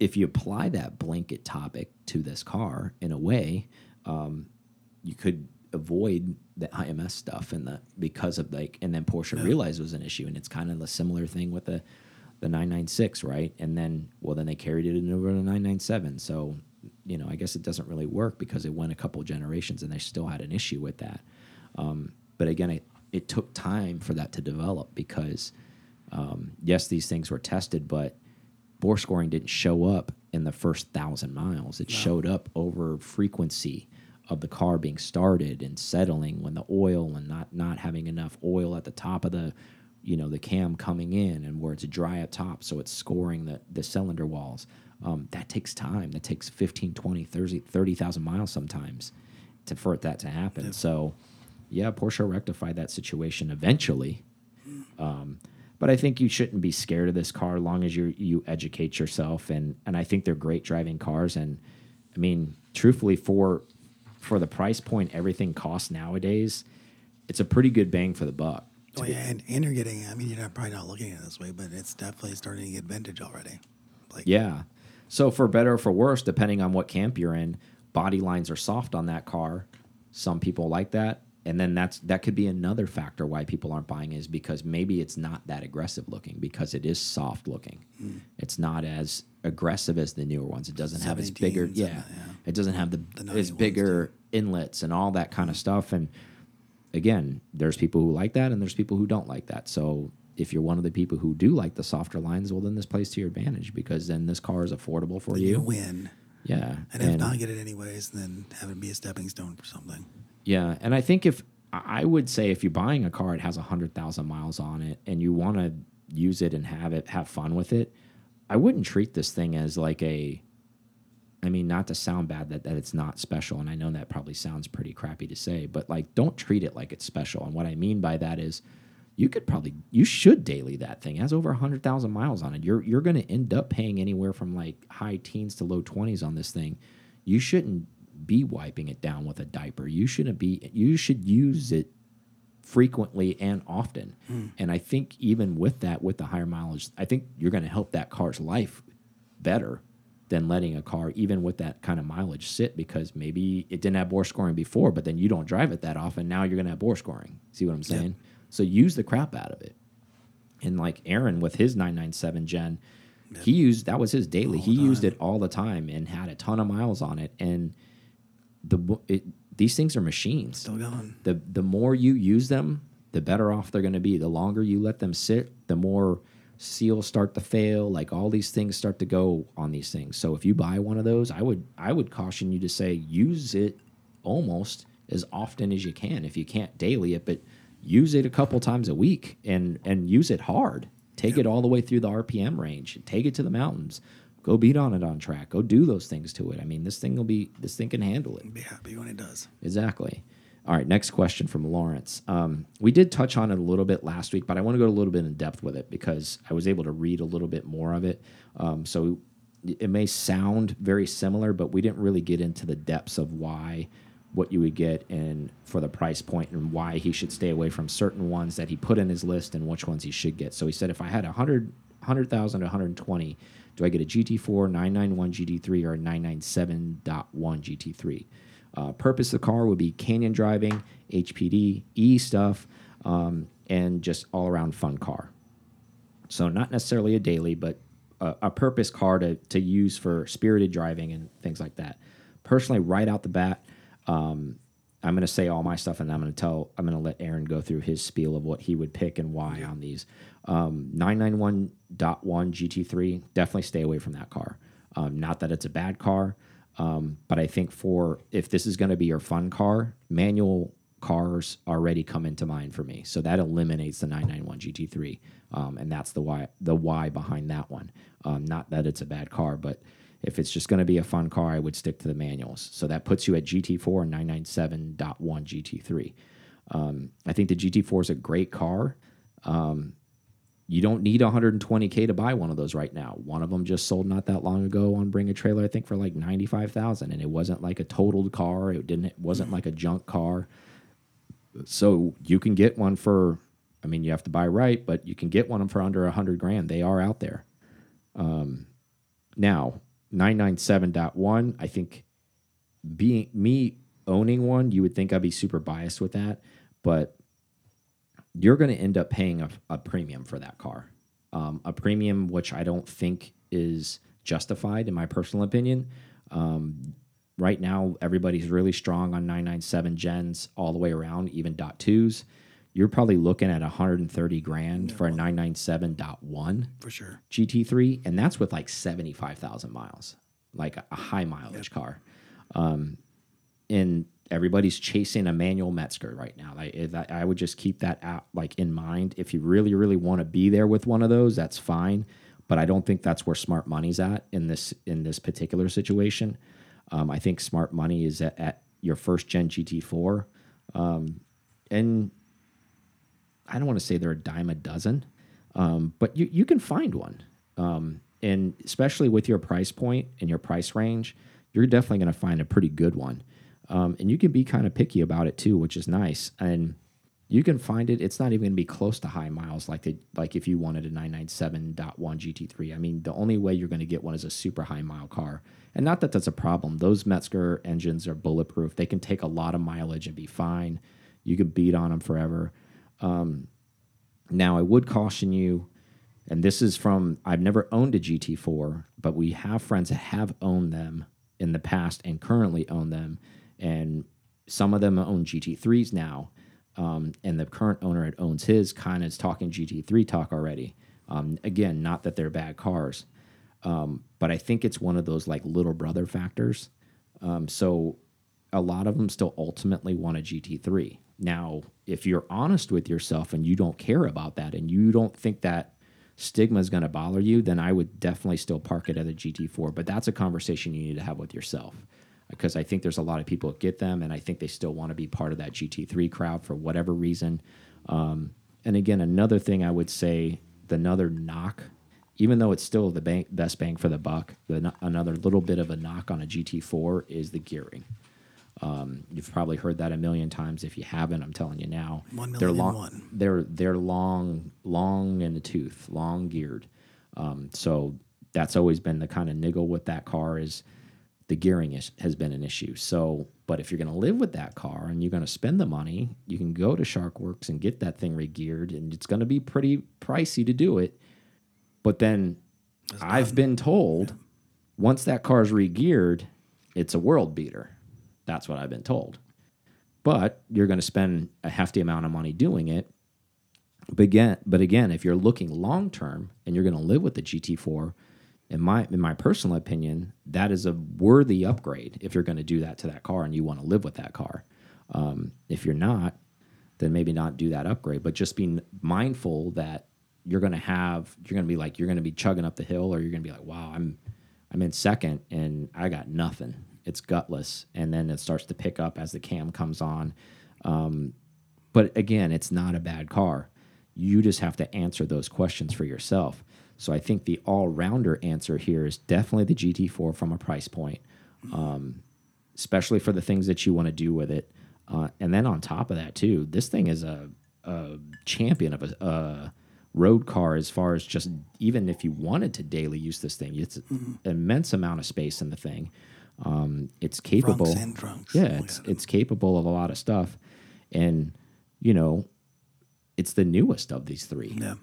if you apply that blanket topic to this car in a way, um, you could avoid the IMS stuff and the because of like and then Porsche realized it was an issue and it's kind of a similar thing with the the 996 right and then well then they carried it over to 997 so you know I guess it doesn't really work because it went a couple generations and they still had an issue with that. Um, but again it, it took time for that to develop because um, yes these things were tested but bore scoring didn't show up in the first thousand miles. It showed up over frequency of the car being started and settling when the oil and not not having enough oil at the top of the you know the cam coming in and where it's dry at top. So it's scoring the the cylinder walls um, that takes time that takes 15 20 30 30,000 miles sometimes to for that to happen so yeah Porsche rectified that situation eventually um, but I think you shouldn't be scared of this car as long as you you educate yourself and and I think they're great driving cars and I mean truthfully for for the price point everything costs nowadays it's a pretty good bang for the buck. Oh yeah, and, and you're getting. I mean, you're not, probably not looking at it this way, but it's definitely starting to get vintage already. Like Yeah. So for better or for worse, depending on what camp you're in, body lines are soft on that car. Some people like that, and then that's that could be another factor why people aren't buying is because maybe it's not that aggressive looking because it is soft looking. It's not as aggressive as the newer ones. It doesn't have its bigger yeah. that, yeah. It doesn't have the, The its 91s bigger inlets and all that kind of stuff and again, there's people who like that and there's people who don't like that. So if you're one of the people who do like the softer lines, well, then this plays to your advantage because then this car is affordable for you you. win, Yeah, and if not, get it anyways, then have it be a stepping stone for something. yeah, and I think if I would say if you're buying a car, it has hundred thousand miles on it, and you want to use it and have it have fun with it, I wouldn't treat this thing as like a. I mean, not to sound bad that, that it's not special, and I know that probably sounds pretty crappy to say, but like, don't treat it like it's special. And what I mean by that is, you could probably, you should daily that thing. It has over hundred thousand miles on it. You're you're going to end up paying anywhere from like high teens to low twenties on this thing. You shouldn't be wiping it down with a diaper. You shouldn't be. You should use it frequently and often. Hmm. And I think even with that, with the higher mileage, I think you're going to help that car's life better than letting a car, even with that kind of mileage, sit because maybe it didn't have bore scoring before, but then you don't drive it that often. Now you're going to have bore scoring. See what I'm saying? So use the crap out of it. And like Aaron with his 997 Gen, he used that was his daily. he used it all the time and had a ton of miles on it. And the it, these things are machines Still going. the the more you use them, the better off they're going to be. The longer you let them sit, the more seals start to fail. Like all these things start to go on these things. So if you buy one of those, I would I would caution you to say use it almost as often as you can. If you can't daily it, but use it a couple times a week and and use it hard. Take it all the way through the RPM range. Take it to the mountains. Go beat on it on track. Go do those things to it. I mean, this thing will be this thing can handle it. Be happy when it does. Exactly. All right, next question from Lawrence. Um, we did touch on it a little bit last week, but I want to go a little bit in depth with it because I was able to read a little bit more of it. Um, so it may sound very similar, but we didn't really get into the depths of why, what you would get, and for the price point, and why he should stay away from certain ones that he put in his list and which ones he should get. So he said, if I had 100, 100,000 to 120, do I get a GT4, 991 GT3, or a 997.1 GT3? Uh, purpose of the car would be canyon driving, HPD, E stuff, um, and just all around fun car. So not necessarily a daily, but a, a purpose car to to use for spirited driving and things like that. Personally, right out the bat, um, I'm going to say all my stuff, and I'm going to tell I'm going to let Aaron go through his spiel of what he would pick and why on these. Um, 991.1 GT3, definitely stay away from that car. Um, not that it's a bad car, um, but I think for if this is going to be your fun car, manual cars already come into mind for me. So that eliminates the 991 GT3, um, and that's the why the why behind that one. Um, not that it's a bad car, but if it's just going to be a fun car, I would stick to the manuals. So that puts you at GT4 and 997.1 GT3. Um, I think the GT4 is a great car. Um, you don't need 120k to buy one of those right now. One of them just sold not that long ago on Bring a Trailer, I think for like 95,000, and it wasn't like a totaled car. It didn't. It wasn't like a junk car. So you can get one for. I mean, you have to buy right, but you can get one for under 100 grand. They are out there. Um, now 997.1, I think being me owning one, you would think I'd be super biased with that, but you're going to end up paying a, a premium for that car. Um, a premium which I don't think is justified, in my personal opinion. Um, right now, everybody's really strong on 997 gens all the way around, even dot twos. You're probably looking at 130 grand for a 997.1 For sure. GT3, and that's with like 75,000 miles, like a, high mileage car. Um, and everybody's chasing a manual Metzger right now. I I would just keep that out like in mind. If you really, really want to be there with one of those, that's fine. But I don't think that's where smart money's at in this in this particular situation. Um, I think smart money is at, at your first gen GT4, um, and I don't want to say they're a dime a dozen, um, but you, you can find one. Um, and especially with your price point and your price range, you're definitely going to find a pretty good one. Um, and you can be kind of picky about it too, which is nice. And you can find it. It's not even going to be close to high miles like the, like if you wanted a 997.1 GT3. I mean, the only way you're going to get one is a super high mile car. And not that that's a problem. Those Metzger engines are bulletproof. They can take a lot of mileage and be fine. You can beat on them forever. Now, I would caution you, and this is from I've never owned a GT4, but we have friends that have owned them in the past and currently own them. And some of them own GT3s now. Um, and the current owner that owns his kind of is talking GT3 talk already. Um, again, not that they're bad cars, um, but I think it's one of those like little brother factors. Um, so a lot of them still ultimately want a GT3. Now, if you're honest with yourself and you don't care about that and you don't think that stigma is going to bother you, then I would definitely still park it at a GT4. But that's a conversation you need to have with yourself because I think there's a lot of people that get them and I think they still want to be part of that GT3 crowd for whatever reason. Um, and again, another thing I would say, the another knock, even though it's still the bank, best bang for the buck, the, another little bit of a knock on a GT4 is the gearing. Um, you've probably heard that a million times. If you haven't, I'm telling you now. One they're million and long. one. They're they're long, long in the tooth, long geared. Um, so that's always been the kind of niggle with that car is the gearing is, has been an issue. So, but if you're going to live with that car and you're going to spend the money, you can go to SharkWerks and get that thing regeared, and it's going to be pretty pricey to do it. But then I've been told once that car is regeared, it's a world beater. That's what I've been told. But you're going to spend a hefty amount of money doing it. But again, but again, if you're looking long term and you're going to live with the GT4, in my in my personal opinion, that is a worthy upgrade if you're going to do that to that car and you want to live with that car. Um, if you're not, then maybe not do that upgrade, but just be mindful that you're going to have you're going to be like you're going to be chugging up the hill or you're going to be like, wow, I'm I'm in second and I got nothing. It's gutless, and then it starts to pick up as the cam comes on. Um, but again, it's not a bad car. You just have to answer those questions for yourself. So I think the all rounder answer here is definitely the GT4 from a price point, um, especially for the things that you want to do with it. Uh, and then on top of that, too, this thing is a, a champion of a, a road car as far as just even if you wanted to daily use this thing, it's an immense amount of space in the thing. Um, it's capable. Trunks and trunks. Yeah, Oh, it's it's capable of a lot of stuff, and you know, it's the newest of these three. Yeah.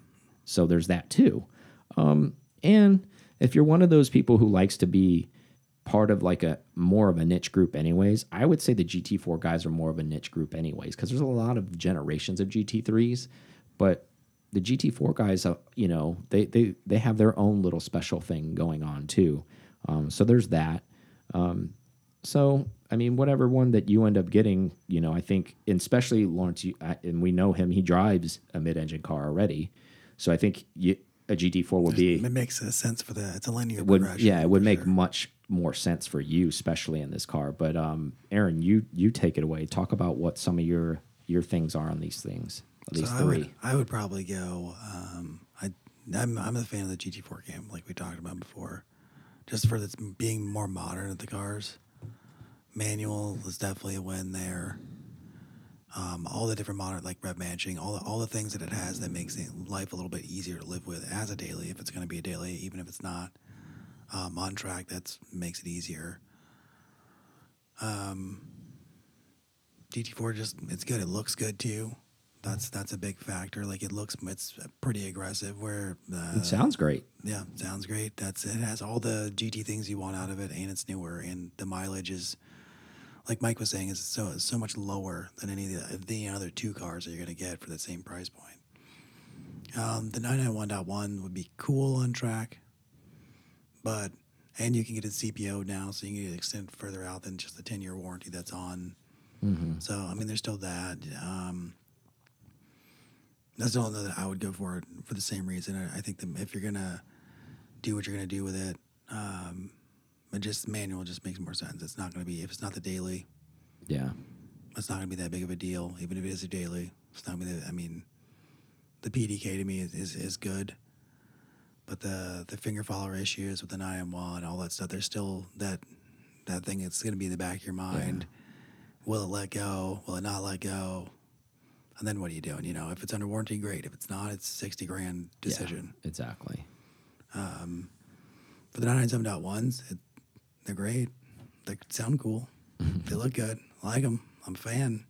So there's that too. Um, and if you're one of those people who likes to be part of like a more of a niche group, anyways, I would say the GT4 guys are more of a niche group, anyways, because there's a lot of generations of GT3s, but the GT4 guys, uh, you know, they they they have their own little special thing going on too. Um, so there's that. Um, so I mean, whatever one that you end up getting, you know, I think, and especially Lawrence, you, I, and we know him, he drives a mid-engine car already, so I think you, a GT4 would be It makes a sense for that. It's a linear would progression. yeah, it would make sure. much more sense for you, especially in this car. But um, Aaron, you you take it away. Talk about what some of your your things are on these things, these So I would, I would probably go. Um, I, I'm, I'm a fan of the GT4 game, like we talked about before, just for this being more modern of the cars. Manual is definitely a win there. Um, all the different modern, like rev matching, all the, all the things that it has that makes life a little bit easier to live with as a daily, if it's going to be a daily, even if it's not um, on track, that makes it easier. Um, GT4 just it's good. It looks good too. That's that's a big factor. Like it looks, it's pretty aggressive. Where uh, it sounds great. yeah, sounds great. That's it has all the GT things you want out of it, and it's newer, and the mileage is, like Mike was saying, is so so much lower than any of the, the other two cars that you're gonna get for the same price point. Um, the 991.1 would be cool on track, but and you can get a CPO now, so you can it further out than just the 10 year warranty that's on. So I mean, there's still that. Um, that's the only that I would go for it for the same reason. I, I think if you're gonna do what you're gonna do with it, um, it just manual just makes more sense. It's not gonna be if it's not the daily, Yeah, it's not gonna be that big of a deal. Even if it is a daily, it's not gonna be. That, I mean, the PDK to me is, is, is good, but the the finger follower issues with the 9M1 and all that stuff, there's still that that thing. It's gonna be in the back of your mind. Will it let go? Will it not let go? And then what are you doing? You know, if it's under warranty, great. If it's not, it's sixty grand decision. Yeah, exactly. For the 997.1s, it, they're great. They sound cool. they look good. I like them. I'm a fan.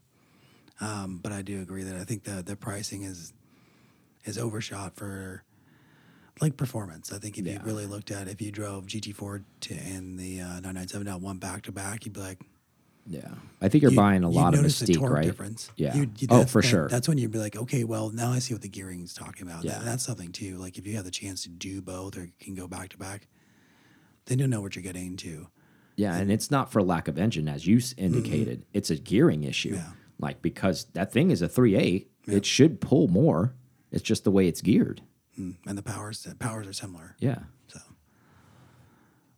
Um, but I do agree that I think the the pricing is is overshot for like performance. I think if Yeah. you really looked at if you drove GT4 to and the uh, 997.1 back to back, you'd be like, Yeah, I think you're you- buying a lot of mystique, right? Difference. Yeah. You'd- you- oh, for that- sure. That's when you'd be like, okay, well, now I see what the gearing's talking about. Yeah. That- that's something too. Like if you have the chance to do both or can go back to back, then you'll know what you're getting into. Yeah, and it's not for lack of engine, as you s- indicated. It's a gearing issue. Yeah. Like because that thing is a three eight, it should pull more. It's just the way it's geared. Mm, And the powers, the powers are similar. Yeah. So,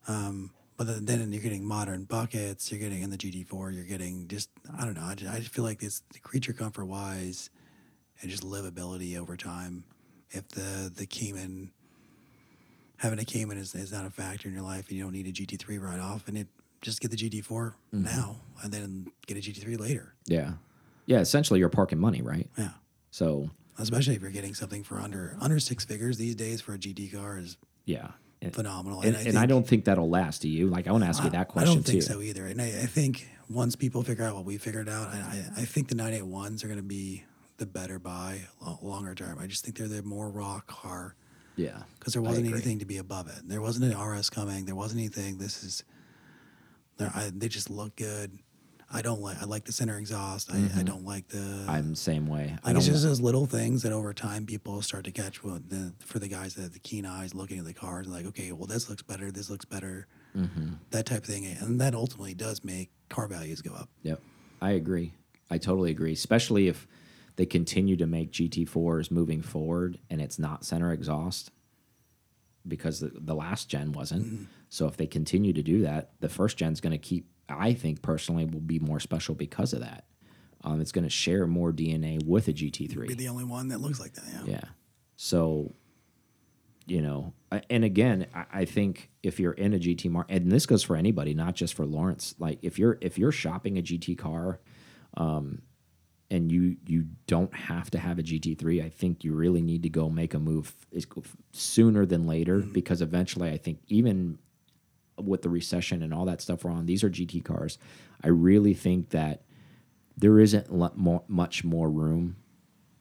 um, but then, you're getting modern buckets. You're getting in the GT4. You're getting just I don't know. I just, I just feel like this creature comfort wise, and just livability over time. If the the Cayman having a Cayman is, is not a factor in your life, and you don't need a GT3 right off, and it just get the GT4 Mm-hmm. now and then get a GT3 later. Yeah. Yeah. Essentially, you're parking money, right? Yeah. So, Especially if you're getting something for under under six figures these days for a GT car is yeah. Phenomenal. and, and I, think- don't think that'll last. Do you? Like, I want to ask you that question. I don't think too. so either. And I, I think once people figure out what we figured out, I, I, I think the 981s are going to be the better buy longer term. I just think they're the more raw car Yeah. because there wasn't anything to be above it. There wasn't an RS coming. There wasn't anything. This is, I, they just look good. I don't like. I like the center exhaust. I, I don't like the. Mm-hmm. I'm the same way. I like it's just those little things that over time people start to catch. Well, the, for the guys that have the keen eyes looking at the cars, like okay, well this looks better. This looks better. Mm-hmm. That type of thing, and that ultimately does make car values go up. Yep. I agree. I totally agree. Especially if they continue to make GT4s moving forward and it's not center exhaust because the, the last gen wasn't. Mm-hmm. So if they continue to do that, the first gen's going to keep, I think personally, will be more special because of that. Um, it's going to share more DNA with a GT3. Be the only one that looks like that. Yeah. Yeah. So, you know, and again, I, I think if you're in a GT market, and this goes for anybody, not just for Lawrence. Like if you're if you're shopping a GT car, um, and you you don't have to have a GT3, I think you really need to go make a move sooner than later because eventually, I think even with the recession and all that stuff we're on, these are GT cars. I really think that there isn't more, much more room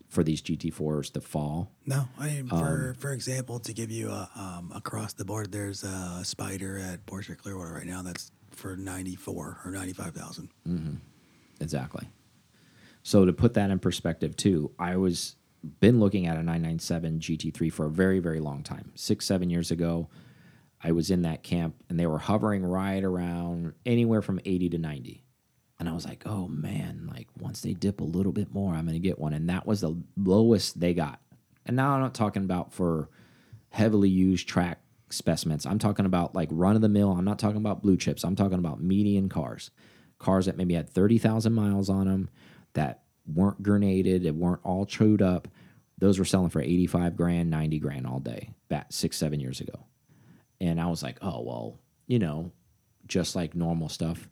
for these GT4s to fall. No, I mean, Um, for for example, to give you a um, across the board, there's a Spider at Porsche Clearwater right now that's for ninety four or ninety five thousand. Exactly. So to put that in perspective too, I was been looking at a 997 GT3 for a very very long time. 6 7 years ago, I was in that camp and they were hovering right around anywhere from 80 to 90. And I was like, "Oh man, like once they dip a little bit more, I'm going to get one." And that was the lowest they got. And now I'm not talking about for heavily used track specimens. I'm talking about like run of the mill. I'm not talking about blue chips. I'm talking about median cars. Cars that maybe had 30,000 miles on them that weren't grenaded, that weren't all chewed up. Those were selling for 85 grand, 90 grand all day back six, seven years ago. And I was like, oh, well, you know, just like normal stuff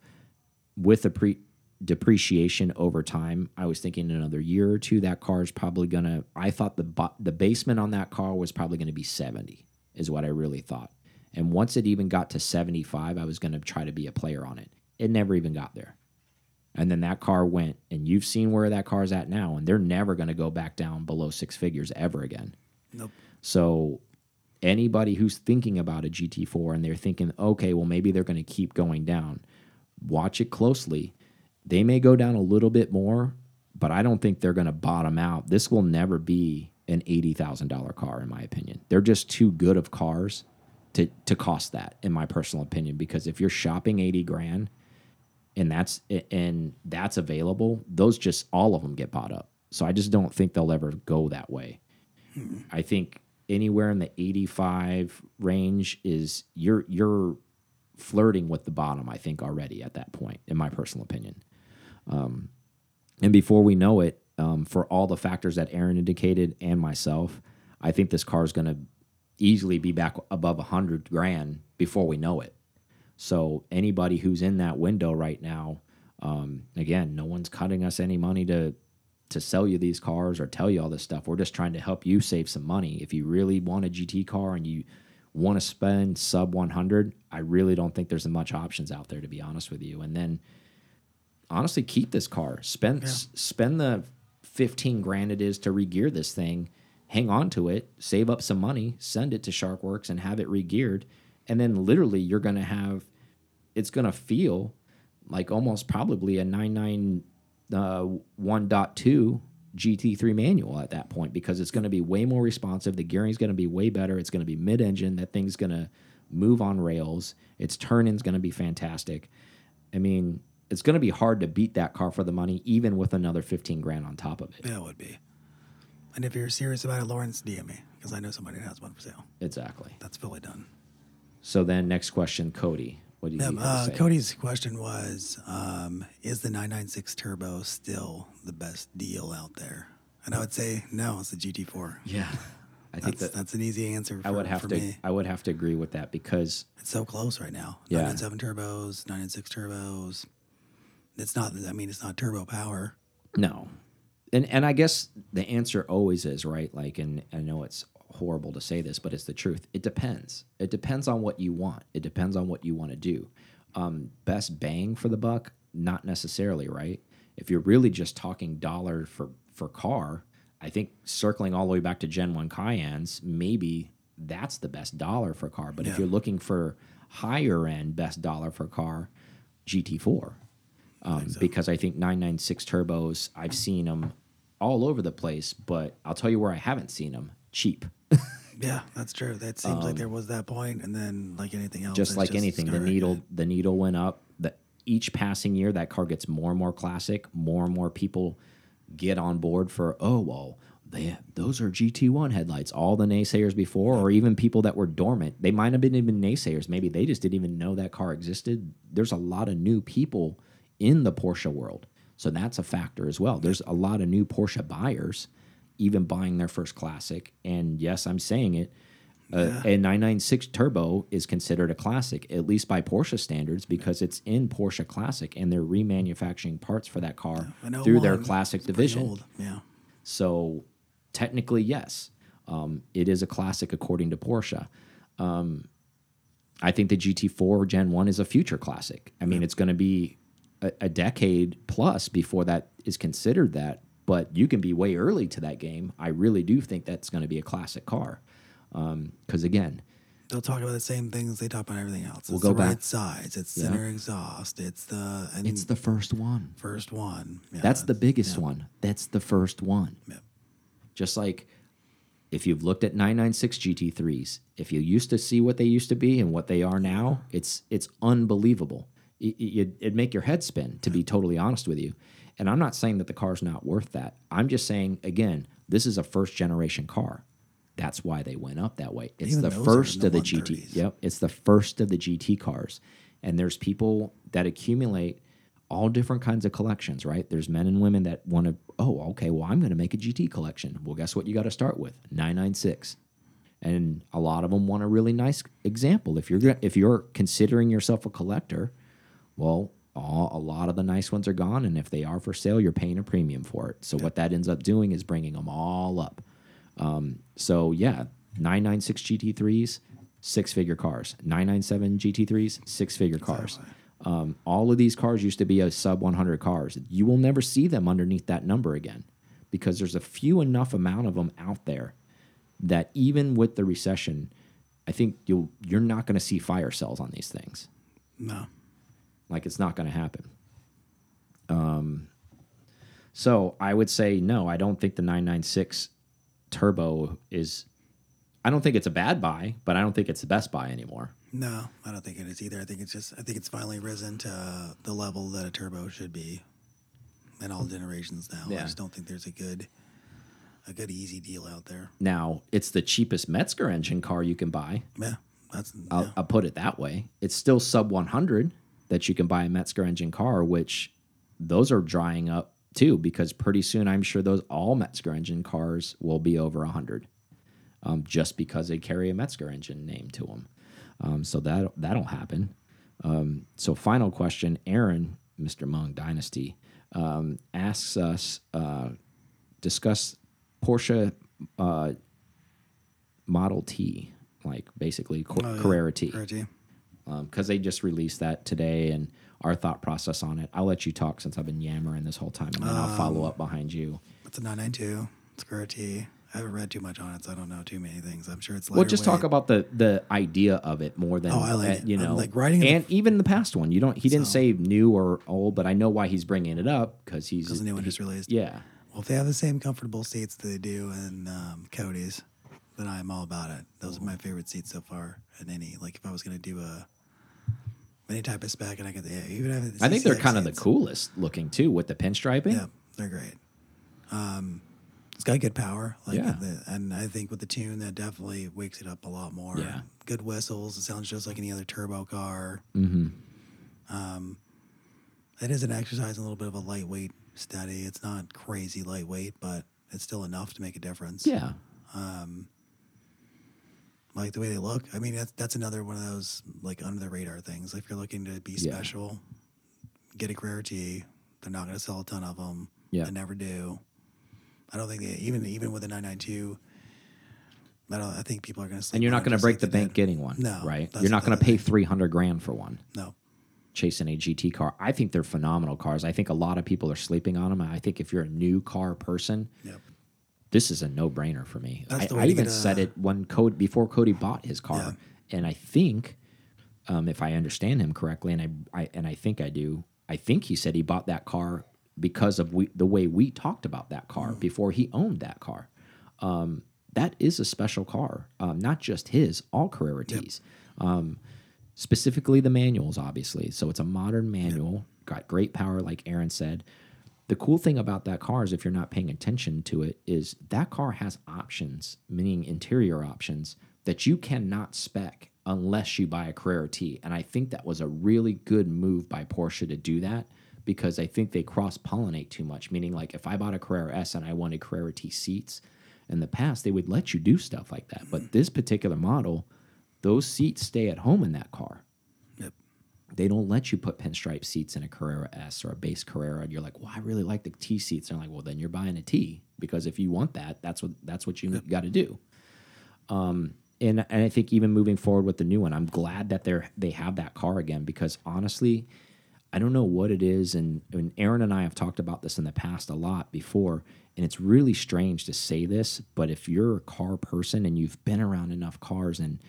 with the pre depreciation over time, I was thinking another year or two that car is probably gonna. I thought the the basement on that car was probably gonna be seventy, is what I really thought. And once it even got to seventy five, I was gonna try to be a player on it. It never even got there. And then that car went, and you've seen where that car's at now, and they're never gonna go back down below six figures ever again. Nope. So anybody who's thinking about a GT4 and they're thinking, okay, well maybe they're going to keep going down, watch it closely. They may go down a little bit more, but I don't think they're going to bottom out. This will never be an eighty thousand dollar car, in my opinion. They're just too good of cars to to cost that, in my personal opinion. Because if you're shopping eighty grand, and that's and that's available, those just all of them get bought up. So I just don't think they'll ever go that way. Mm-hmm. I think anywhere in the 85 range is you're you're flirting with the bottom. I think already at that point, in my personal opinion. Um, and before we know it, um, for all the factors that Aaron indicated and myself, I think this car is going to easily be back above a hundred grand before we know it. So anybody who's in that window right now, um, again, no one's cutting us any money to to sell you these cars or tell you all this stuff. We're just trying to help you save some money. If you really want a GT car and you want to spend sub 100, I really don't think there's much options out there to be honest with you. And then honestly keep this car. Spend s- spend the 15 grand it is to regear this thing. Hang on to it, save up some money, send it to SharkWerks and have it regeared. And then literally you're going to have it's going to feel like almost probably a 99 uh, 1.2 GT3 manual at that point because it's going to be way more responsive. The gearing's going to be way better. It's going to be mid-engine. That thing's going to move on rails. Its turn-in's going to be fantastic. I mean, it's going to be hard to beat that car for the money, even with another 15 grand on top of it. Yeah, it would be. And if you're serious about it, Lawrence, DM me because I know somebody that has one for sale. Exactly. That's fully done. So then, next question, Cody. What do you Yeah, uh? Cody's question was um, Is the 996 Turbo still the best deal out there? And I would say, no, it's the GT4. Yeah. I think That's, that that's an easy answer. For, I would have to Me. I would have to agree with that because It's so close right now. Yeah. 997 turbos, 996 turbos. It's not. I mean, it's not turbo power. No. And and I guess the answer always is, right? Like and I know it's horrible to say this, but it's the truth. It depends. It depends on what you want. It depends on what you want to do. Um, best bang for the buck, not necessarily, right? If you're really just talking dollar for for car, I think circling all the way back to Gen 1 Cayennes, maybe that's the best dollar for car. But if you're looking for higher end best dollar for car, GT4 um, because I think 996 turbos, I've seen them all over the place, but I'll tell you where I haven't seen them cheap. Yeah, that's true. That seems like there was that point, and then like anything else, Um, just like anything, the needle the needle went up. The each passing year, that car gets more and more classic. More and more people get on board for oh well, they those are GT1 headlights. All the naysayers before, or even people that were dormant, they might have been even naysayers. Maybe they just didn't even know that car existed. There's a lot of new people in the Porsche world, so that's a factor as well. There's a lot of new Porsche buyers even buying their first classic. And yes, I'm saying it. Uh, A 996 Turbo is considered a classic, at least by Porsche standards, because it's in Porsche Classic and they're remanufacturing parts for that car An through their classic division. Yeah, So technically, yes, um, it is a classic according to Porsche. Um, I think the GT4 Gen 1 is a future classic. I mean, it's going to be a, a decade plus before that is considered that, but you can be way early to that game. I really do think that's going to be a classic car. Um, because again, they'll talk about the same things they talk about everything else. It's We'll go the right back- size. It's Yeah. center exhaust. It's the and it's the first one. first one. Yeah, That's the biggest yeah. one. That's the first one. Yeah. Just like if you've looked at 996 GT3s, if you used to see what they used to be and what they are now, it's it's unbelievable. It, it, it'd make your head spin, to be totally honest with you. And I'm not saying that the car's not worth that. I'm just saying, again, this is a first generation car. That's why they went up that way. It's Even the first the of the GT. Yep, it's the first of the GT cars. And there's people that accumulate all different kinds of collections, right? There's men and women that want to, oh, okay, well, I'm going to make a GT collection. Well, guess what you got to start with? 996. And a lot of them want a really nice example. If you're if you're considering yourself a collector, well, all, a lot of the nice ones are gone, and if they are for sale, you're paying a premium for it. So what that ends up doing is bringing them all up. Um, so yeah, 996 GT3s, six figure cars. 997 GT3s, six figure cars. Um, all of these cars used to be a sub 100 cars. You will never see them underneath that number again because there's a few enough amount of them out there that even with the recession, I think you'll you're not going to see fire sales on these things. No. Like it's not going to happen. Um, so I would say no. I don't think the 996 Turbo is. I don't think it's a bad buy, but I don't think it's the best buy anymore. No, I don't think it is either. I think it's just I think it's finally risen to uh, the level that a turbo should be in all generations now. Yeah. I just don't think there's a good a good easy deal out there. Now it's the cheapest Metzger engine car you can buy. Yeah. That's I'll, yeah. I'll put it that way. It's still sub 100 that you can buy a Metzger engine car, which those are drying up too, because pretty soon I'm sure those all Metzger engine cars will be over 100, um, just because they carry a Metzger engine name to them. Um, so that that'll happen. Um, so final question, Aaron, Mr. Mung Dynasty, um, asks us uh, discuss Porsche uh, Model T, like basically Cor- Oh, yeah. Carrera T Carrera T. because they just released that today and our thought process on it. I'll let you talk since I've been yammering this whole time, and then I'll follow Um, up behind you. It's a 992. It's T. I haven't read too much on it, so I don't know too many things. I'm sure it's Well, just talk about the the idea of it more than Oh, I like uh, it. you I'm, know, like, writing, in the- and even the past one. You don't. He didn't So- say new or old, but I know why he's bringing it up because he's because the new one just released. yeah. Well, if they have the same comfortable seats that they do in um, Cody's, then I'm all about it. Those are my favorite seats so far. In any like, if I was going to do a any type of spec, and I could, yeah, even if I think they're kind of the coolest looking too with the pinstriping. Yeah, they're great. Um, it's got good power, like, Yeah. the, and I think with the tune, that definitely wakes it up a lot more. Yeah. good whistles. It sounds just like any other turbo car. Mm-hmm. Um, it is an exercise, a little bit of a lightweight study. It's not crazy lightweight, but it's still enough to make a difference. Yeah. Um, like the way they look. I mean, that's that's another one of those like under the radar things. If you're looking to be Yeah. special, get a Carrera T. They're not going to sell a ton of them. Yeah. they never do. I don't think they even even with a 992. I don't. I think people are going to. and you're not going to break the bank getting one, No, right? You're not going to pay thing. 300 grand for one. No. chasing a GT car. I think they're phenomenal cars. I think a lot of people are sleeping on them. I think if you're a new car person, Yep. This is a no brainer for me. I, I to even a- said it when Cody before Cody bought his car, Yeah. and I think, um, if I understand him correctly, and I, I and I think I do, I think he said he bought that car because of we, the way we talked about that car Mm. before he owned that car. Um, that is a special car, um, not just his, all Carrera T's. Um, specifically the manuals, obviously. So it's a modern manual, got great power, like Aaron said. The cool thing about that car is if you're not paying attention to it, is that car has options, meaning interior options, that you cannot spec unless you buy a Carrera T. And I think that was a really good move by Porsche to do that because I think they cross pollinate too much. Meaning, like if I bought a Carrera S and I wanted Carrera T seats, in the past they would let you do stuff like that. But this particular model, those seats stay at home in that car. They don't let you put pinstripe seats in a Carrera S or a base Carrera, and you're like, "Well, I really like the T seats." And They're like, "Well, then you're buying a T because if you want that, that's what that's what you got to do." Um, and and I think even moving forward with the new one, I'm glad that they're they have that car again because honestly, I don't know what it is, and, and Aaron and I have talked about this in the past a lot before, and it's really strange to say this, but if you're a car person and you've been around enough cars and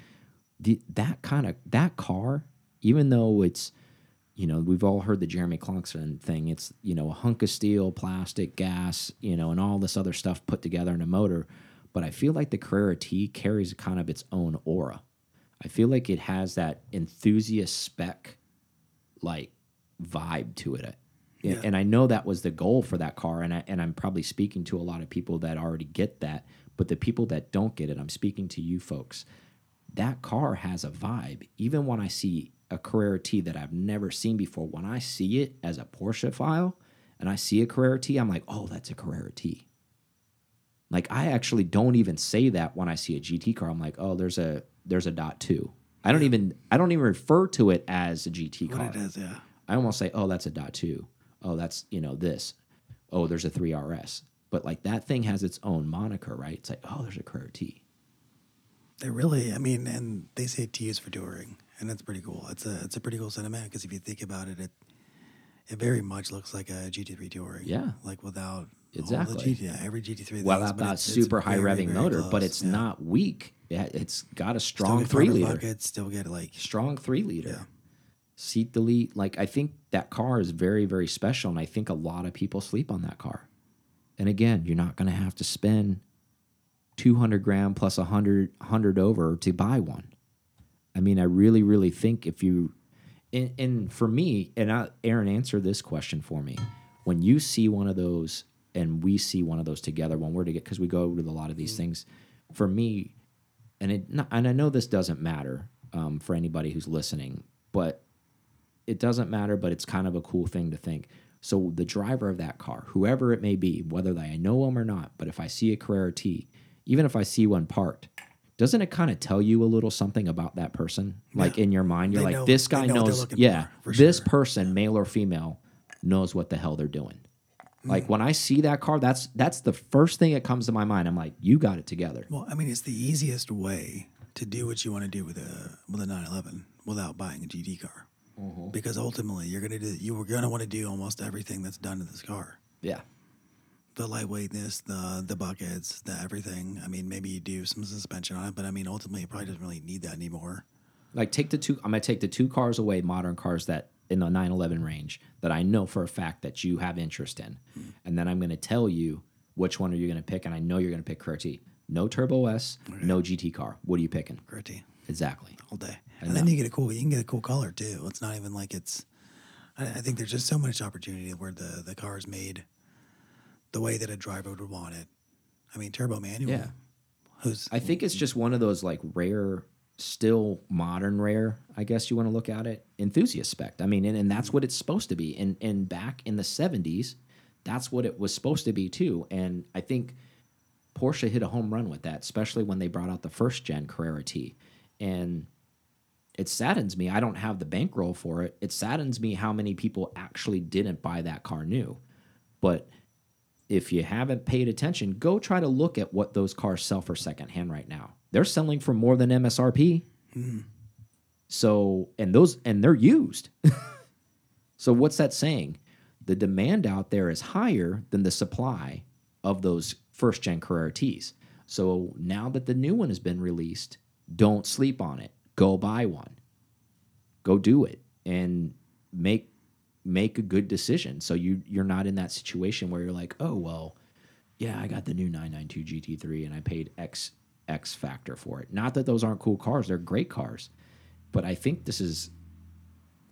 the, that kind of that car, even though it's you know we've all heard the Jeremy Clarkson thing, it's you know a hunk of steel, plastic, gas, you know, and all this other stuff put together in a motor, but I feel like the Carrera T carries kind of its own aura. I feel like it has that enthusiast spec like vibe to it. Yeah. And I know that was the goal for that car, and I and I'm probably speaking to a lot of people that already get that, but the people that don't get it, I'm speaking to you folks. That car has a vibe. Even when I see a Carrera T that I've never seen before, when I see it as a Porschephile and I see a Carrera T, I'm like, oh, that's a Carrera T. Like I actually don't even say that when I see a GT car. I'm like, oh, there's a there's a dot two. I don't even I don't even refer to it as a GT car. What it is, yeah. I almost say, oh, that's a dot two. Oh, that's you know this. Oh, there's a three RS. But like that thing has its own moniker, right? It's like, oh, there's a Carrera T. They really, I mean, and they say T is for touring, and that's pretty cool. It's a it's a pretty cool sentiment because if you think about it, it it very much looks like a GT3 touring. Yeah. like without Exactly. all the GT, yeah, every GT3. Well, things, that, that it's- super high very, revving very motor, but it's yeah. not weak. Yeah, it's got a strong three liter. still get like strong three liter. Yeah. Seat delete. Like I think that car is very, very special, and I think a lot of people sleep on that car. And again, you're not going to have to spend 200 grand plus 100, 100 over to buy one. I mean, I really, really think if you, and, and for me, and I, Aaron, answer this question for me. When you see one of those, and we see one of those together when we're together, because we go to a lot of these things, for me, and it, not- and I know this doesn't matter um, for anybody who's listening, but it doesn't matter. But it's kind of a cool thing to think. So the driver of that car, whoever it may be, whether I know him or not, but if I see a Carrera T, even if I see one parked, doesn't it kind of tell you a little something about that person? Like in your mind, you're They like, know- this guy know knows, yeah, for, for this sure. person, male or female, knows what the hell they're doing. Like when I see that car, that's that's the first thing that comes to my mind. I'm like, you got it together. Well, I mean, it's the easiest way to do what you want to do with a with a 911 without buying a GT car, Mm-hmm. because ultimately you're gonna do you were gonna want to do almost everything that's done to this car. Yeah. The lightweightness, the the buckets, the everything. I mean, maybe you do some suspension on it, but I mean, ultimately, it probably doesn't really need that anymore. Like take the two. I'm gonna take the two cars away, modern cars that in the 911 range that I know for a fact that you have interest in, hmm. and then I'm gonna tell you which one are you gonna pick, and I know you're gonna pick T. No Turbo S, no GT car. What are you picking? Gritty Exactly. all day, I and then you get a cool. You can get a cool color too. It's not even like it's. I, I think there's just so much opportunity where the the car is made the way that a driver would want it. I mean, turbo manual. Yeah. Who's I think it's just one of those like rare, still modern rare. I guess you want to look at it enthusiast spec. I mean, and, and that's what it's supposed to be. And and back in the '70s, that's what it was supposed to be too. And I think Porsche hit a home run with that, especially when they brought out the first gen Carrera T. And it saddens me. I don't have the bankroll for it. It saddens me how many people actually didn't buy that car new. But if you haven't paid attention, go try to look at what those cars sell for secondhand right now. They're selling for more than MSRP. Mm-hmm. So, and those, and they're used. so, what's that saying? The demand out there is higher than the supply of those first gen Carrera T's. So, now that the new one has been released, don't sleep on it. Go buy one. Go do it and make make a good decision. So you you're not in that situation where you're like, oh well, yeah, I got the new 992 GT3 and I paid X X factor for it. Not that those aren't cool cars; they're great cars. But I think this is,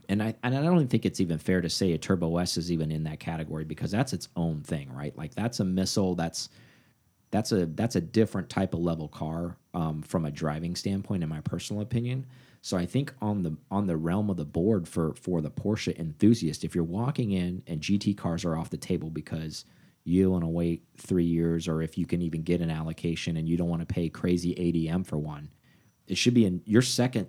and I and I don't even think it's even fair to say a Turbo S is even in that category because that's its own thing, right? Like that's a missile. That's that's a that's a different type of level car um, from a driving standpoint, in my personal opinion. So I think on the on the realm of the board for for the Porsche enthusiast, if you're walking in and GT cars are off the table because you want to wait three years, or if you can even get an allocation and you don't want to pay crazy ADM for one, it should be in your second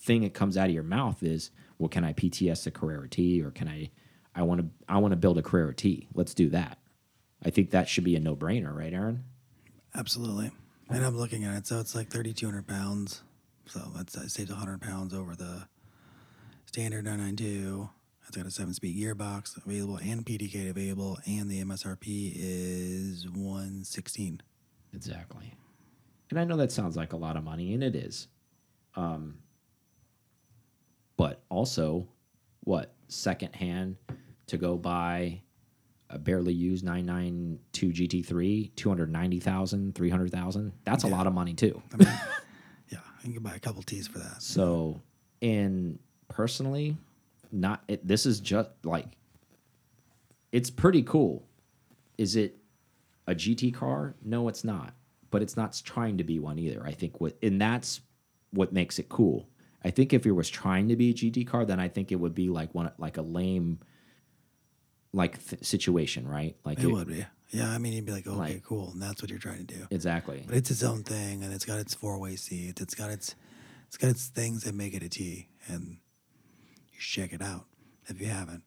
thing that comes out of your mouth is, well, can I PTS a Carrera T, or can I I want to I want to build a Carrera T. Let's do that. I think that should be a no brainer, right, Aaron? Absolutely. And I'm looking at it. So it's like 3,200 pounds. So that's that saves 100 pounds over the standard 992. It's got a seven speed gearbox available and PDK available. And the MSRP is 116. Exactly. And I know that sounds like a lot of money, and it is. Um, but also, what secondhand to go buy a barely used 992 GT3, 290,000, 300,000? That's a lot of money, too. I mean, yeah, you can buy a couple T's for that. So, and personally, not it, this is just like it's pretty cool. Is it a GT car? No, it's not. But it's not trying to be one either. I think what and that's what makes it cool. I think if it was trying to be a GT car, then I think it would be like one like a lame like th situation, right? Like It would be. Yeah, I mean, you'd be like, okay, Like- cool. And that's what you're trying to do. exactly. But it's its own thing, and it's got its four way seats. It's got its, it's got its things that make it a T, and you should check it out if you haven't.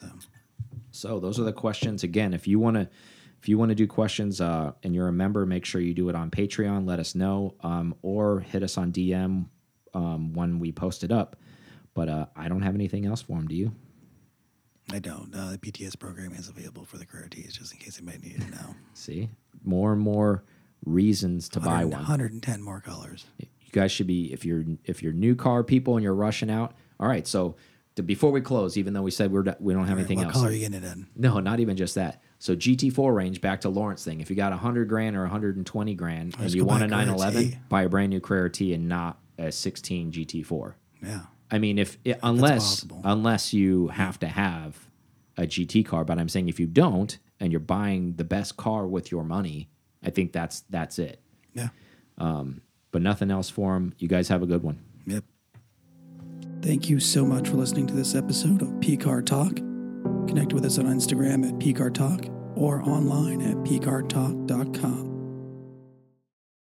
So So those are the questions. Again, if you want to, if you want to do questions uh, and you're a member, make sure you do it on Patreon. Let us know, um, or hit us on DM um, when we post it up. But uh, I don't have anything else for them. Do you? I don't. Uh, the PTS program is available for the T's, just in case anybody needed to know. See, more and more reasons to buy one. 110 more colors. You guys should be if you're if you're new car people and you're rushing out. All right, so to, before we close, even though we said we're we don't have right, anything what else. color are you getting it in? No, not even just that. So GT4 range, back to Lawrence thing. If you got 100 grand or 120 grand and you want a a 911, buy a brand new Carrera T and not a 16 GT4. Yeah. I mean, if it, unless unless you have to have a GT car, but I'm saying if you don't and you're buying the best car with your money, I think that's that's it. Yeah. Um, but nothing else for them. You guys have a good one. Yep. Thank you so much for listening to this episode of PCAR Talk. Connect with us on Instagram at PCAR Talk or online at PCARTalk.com.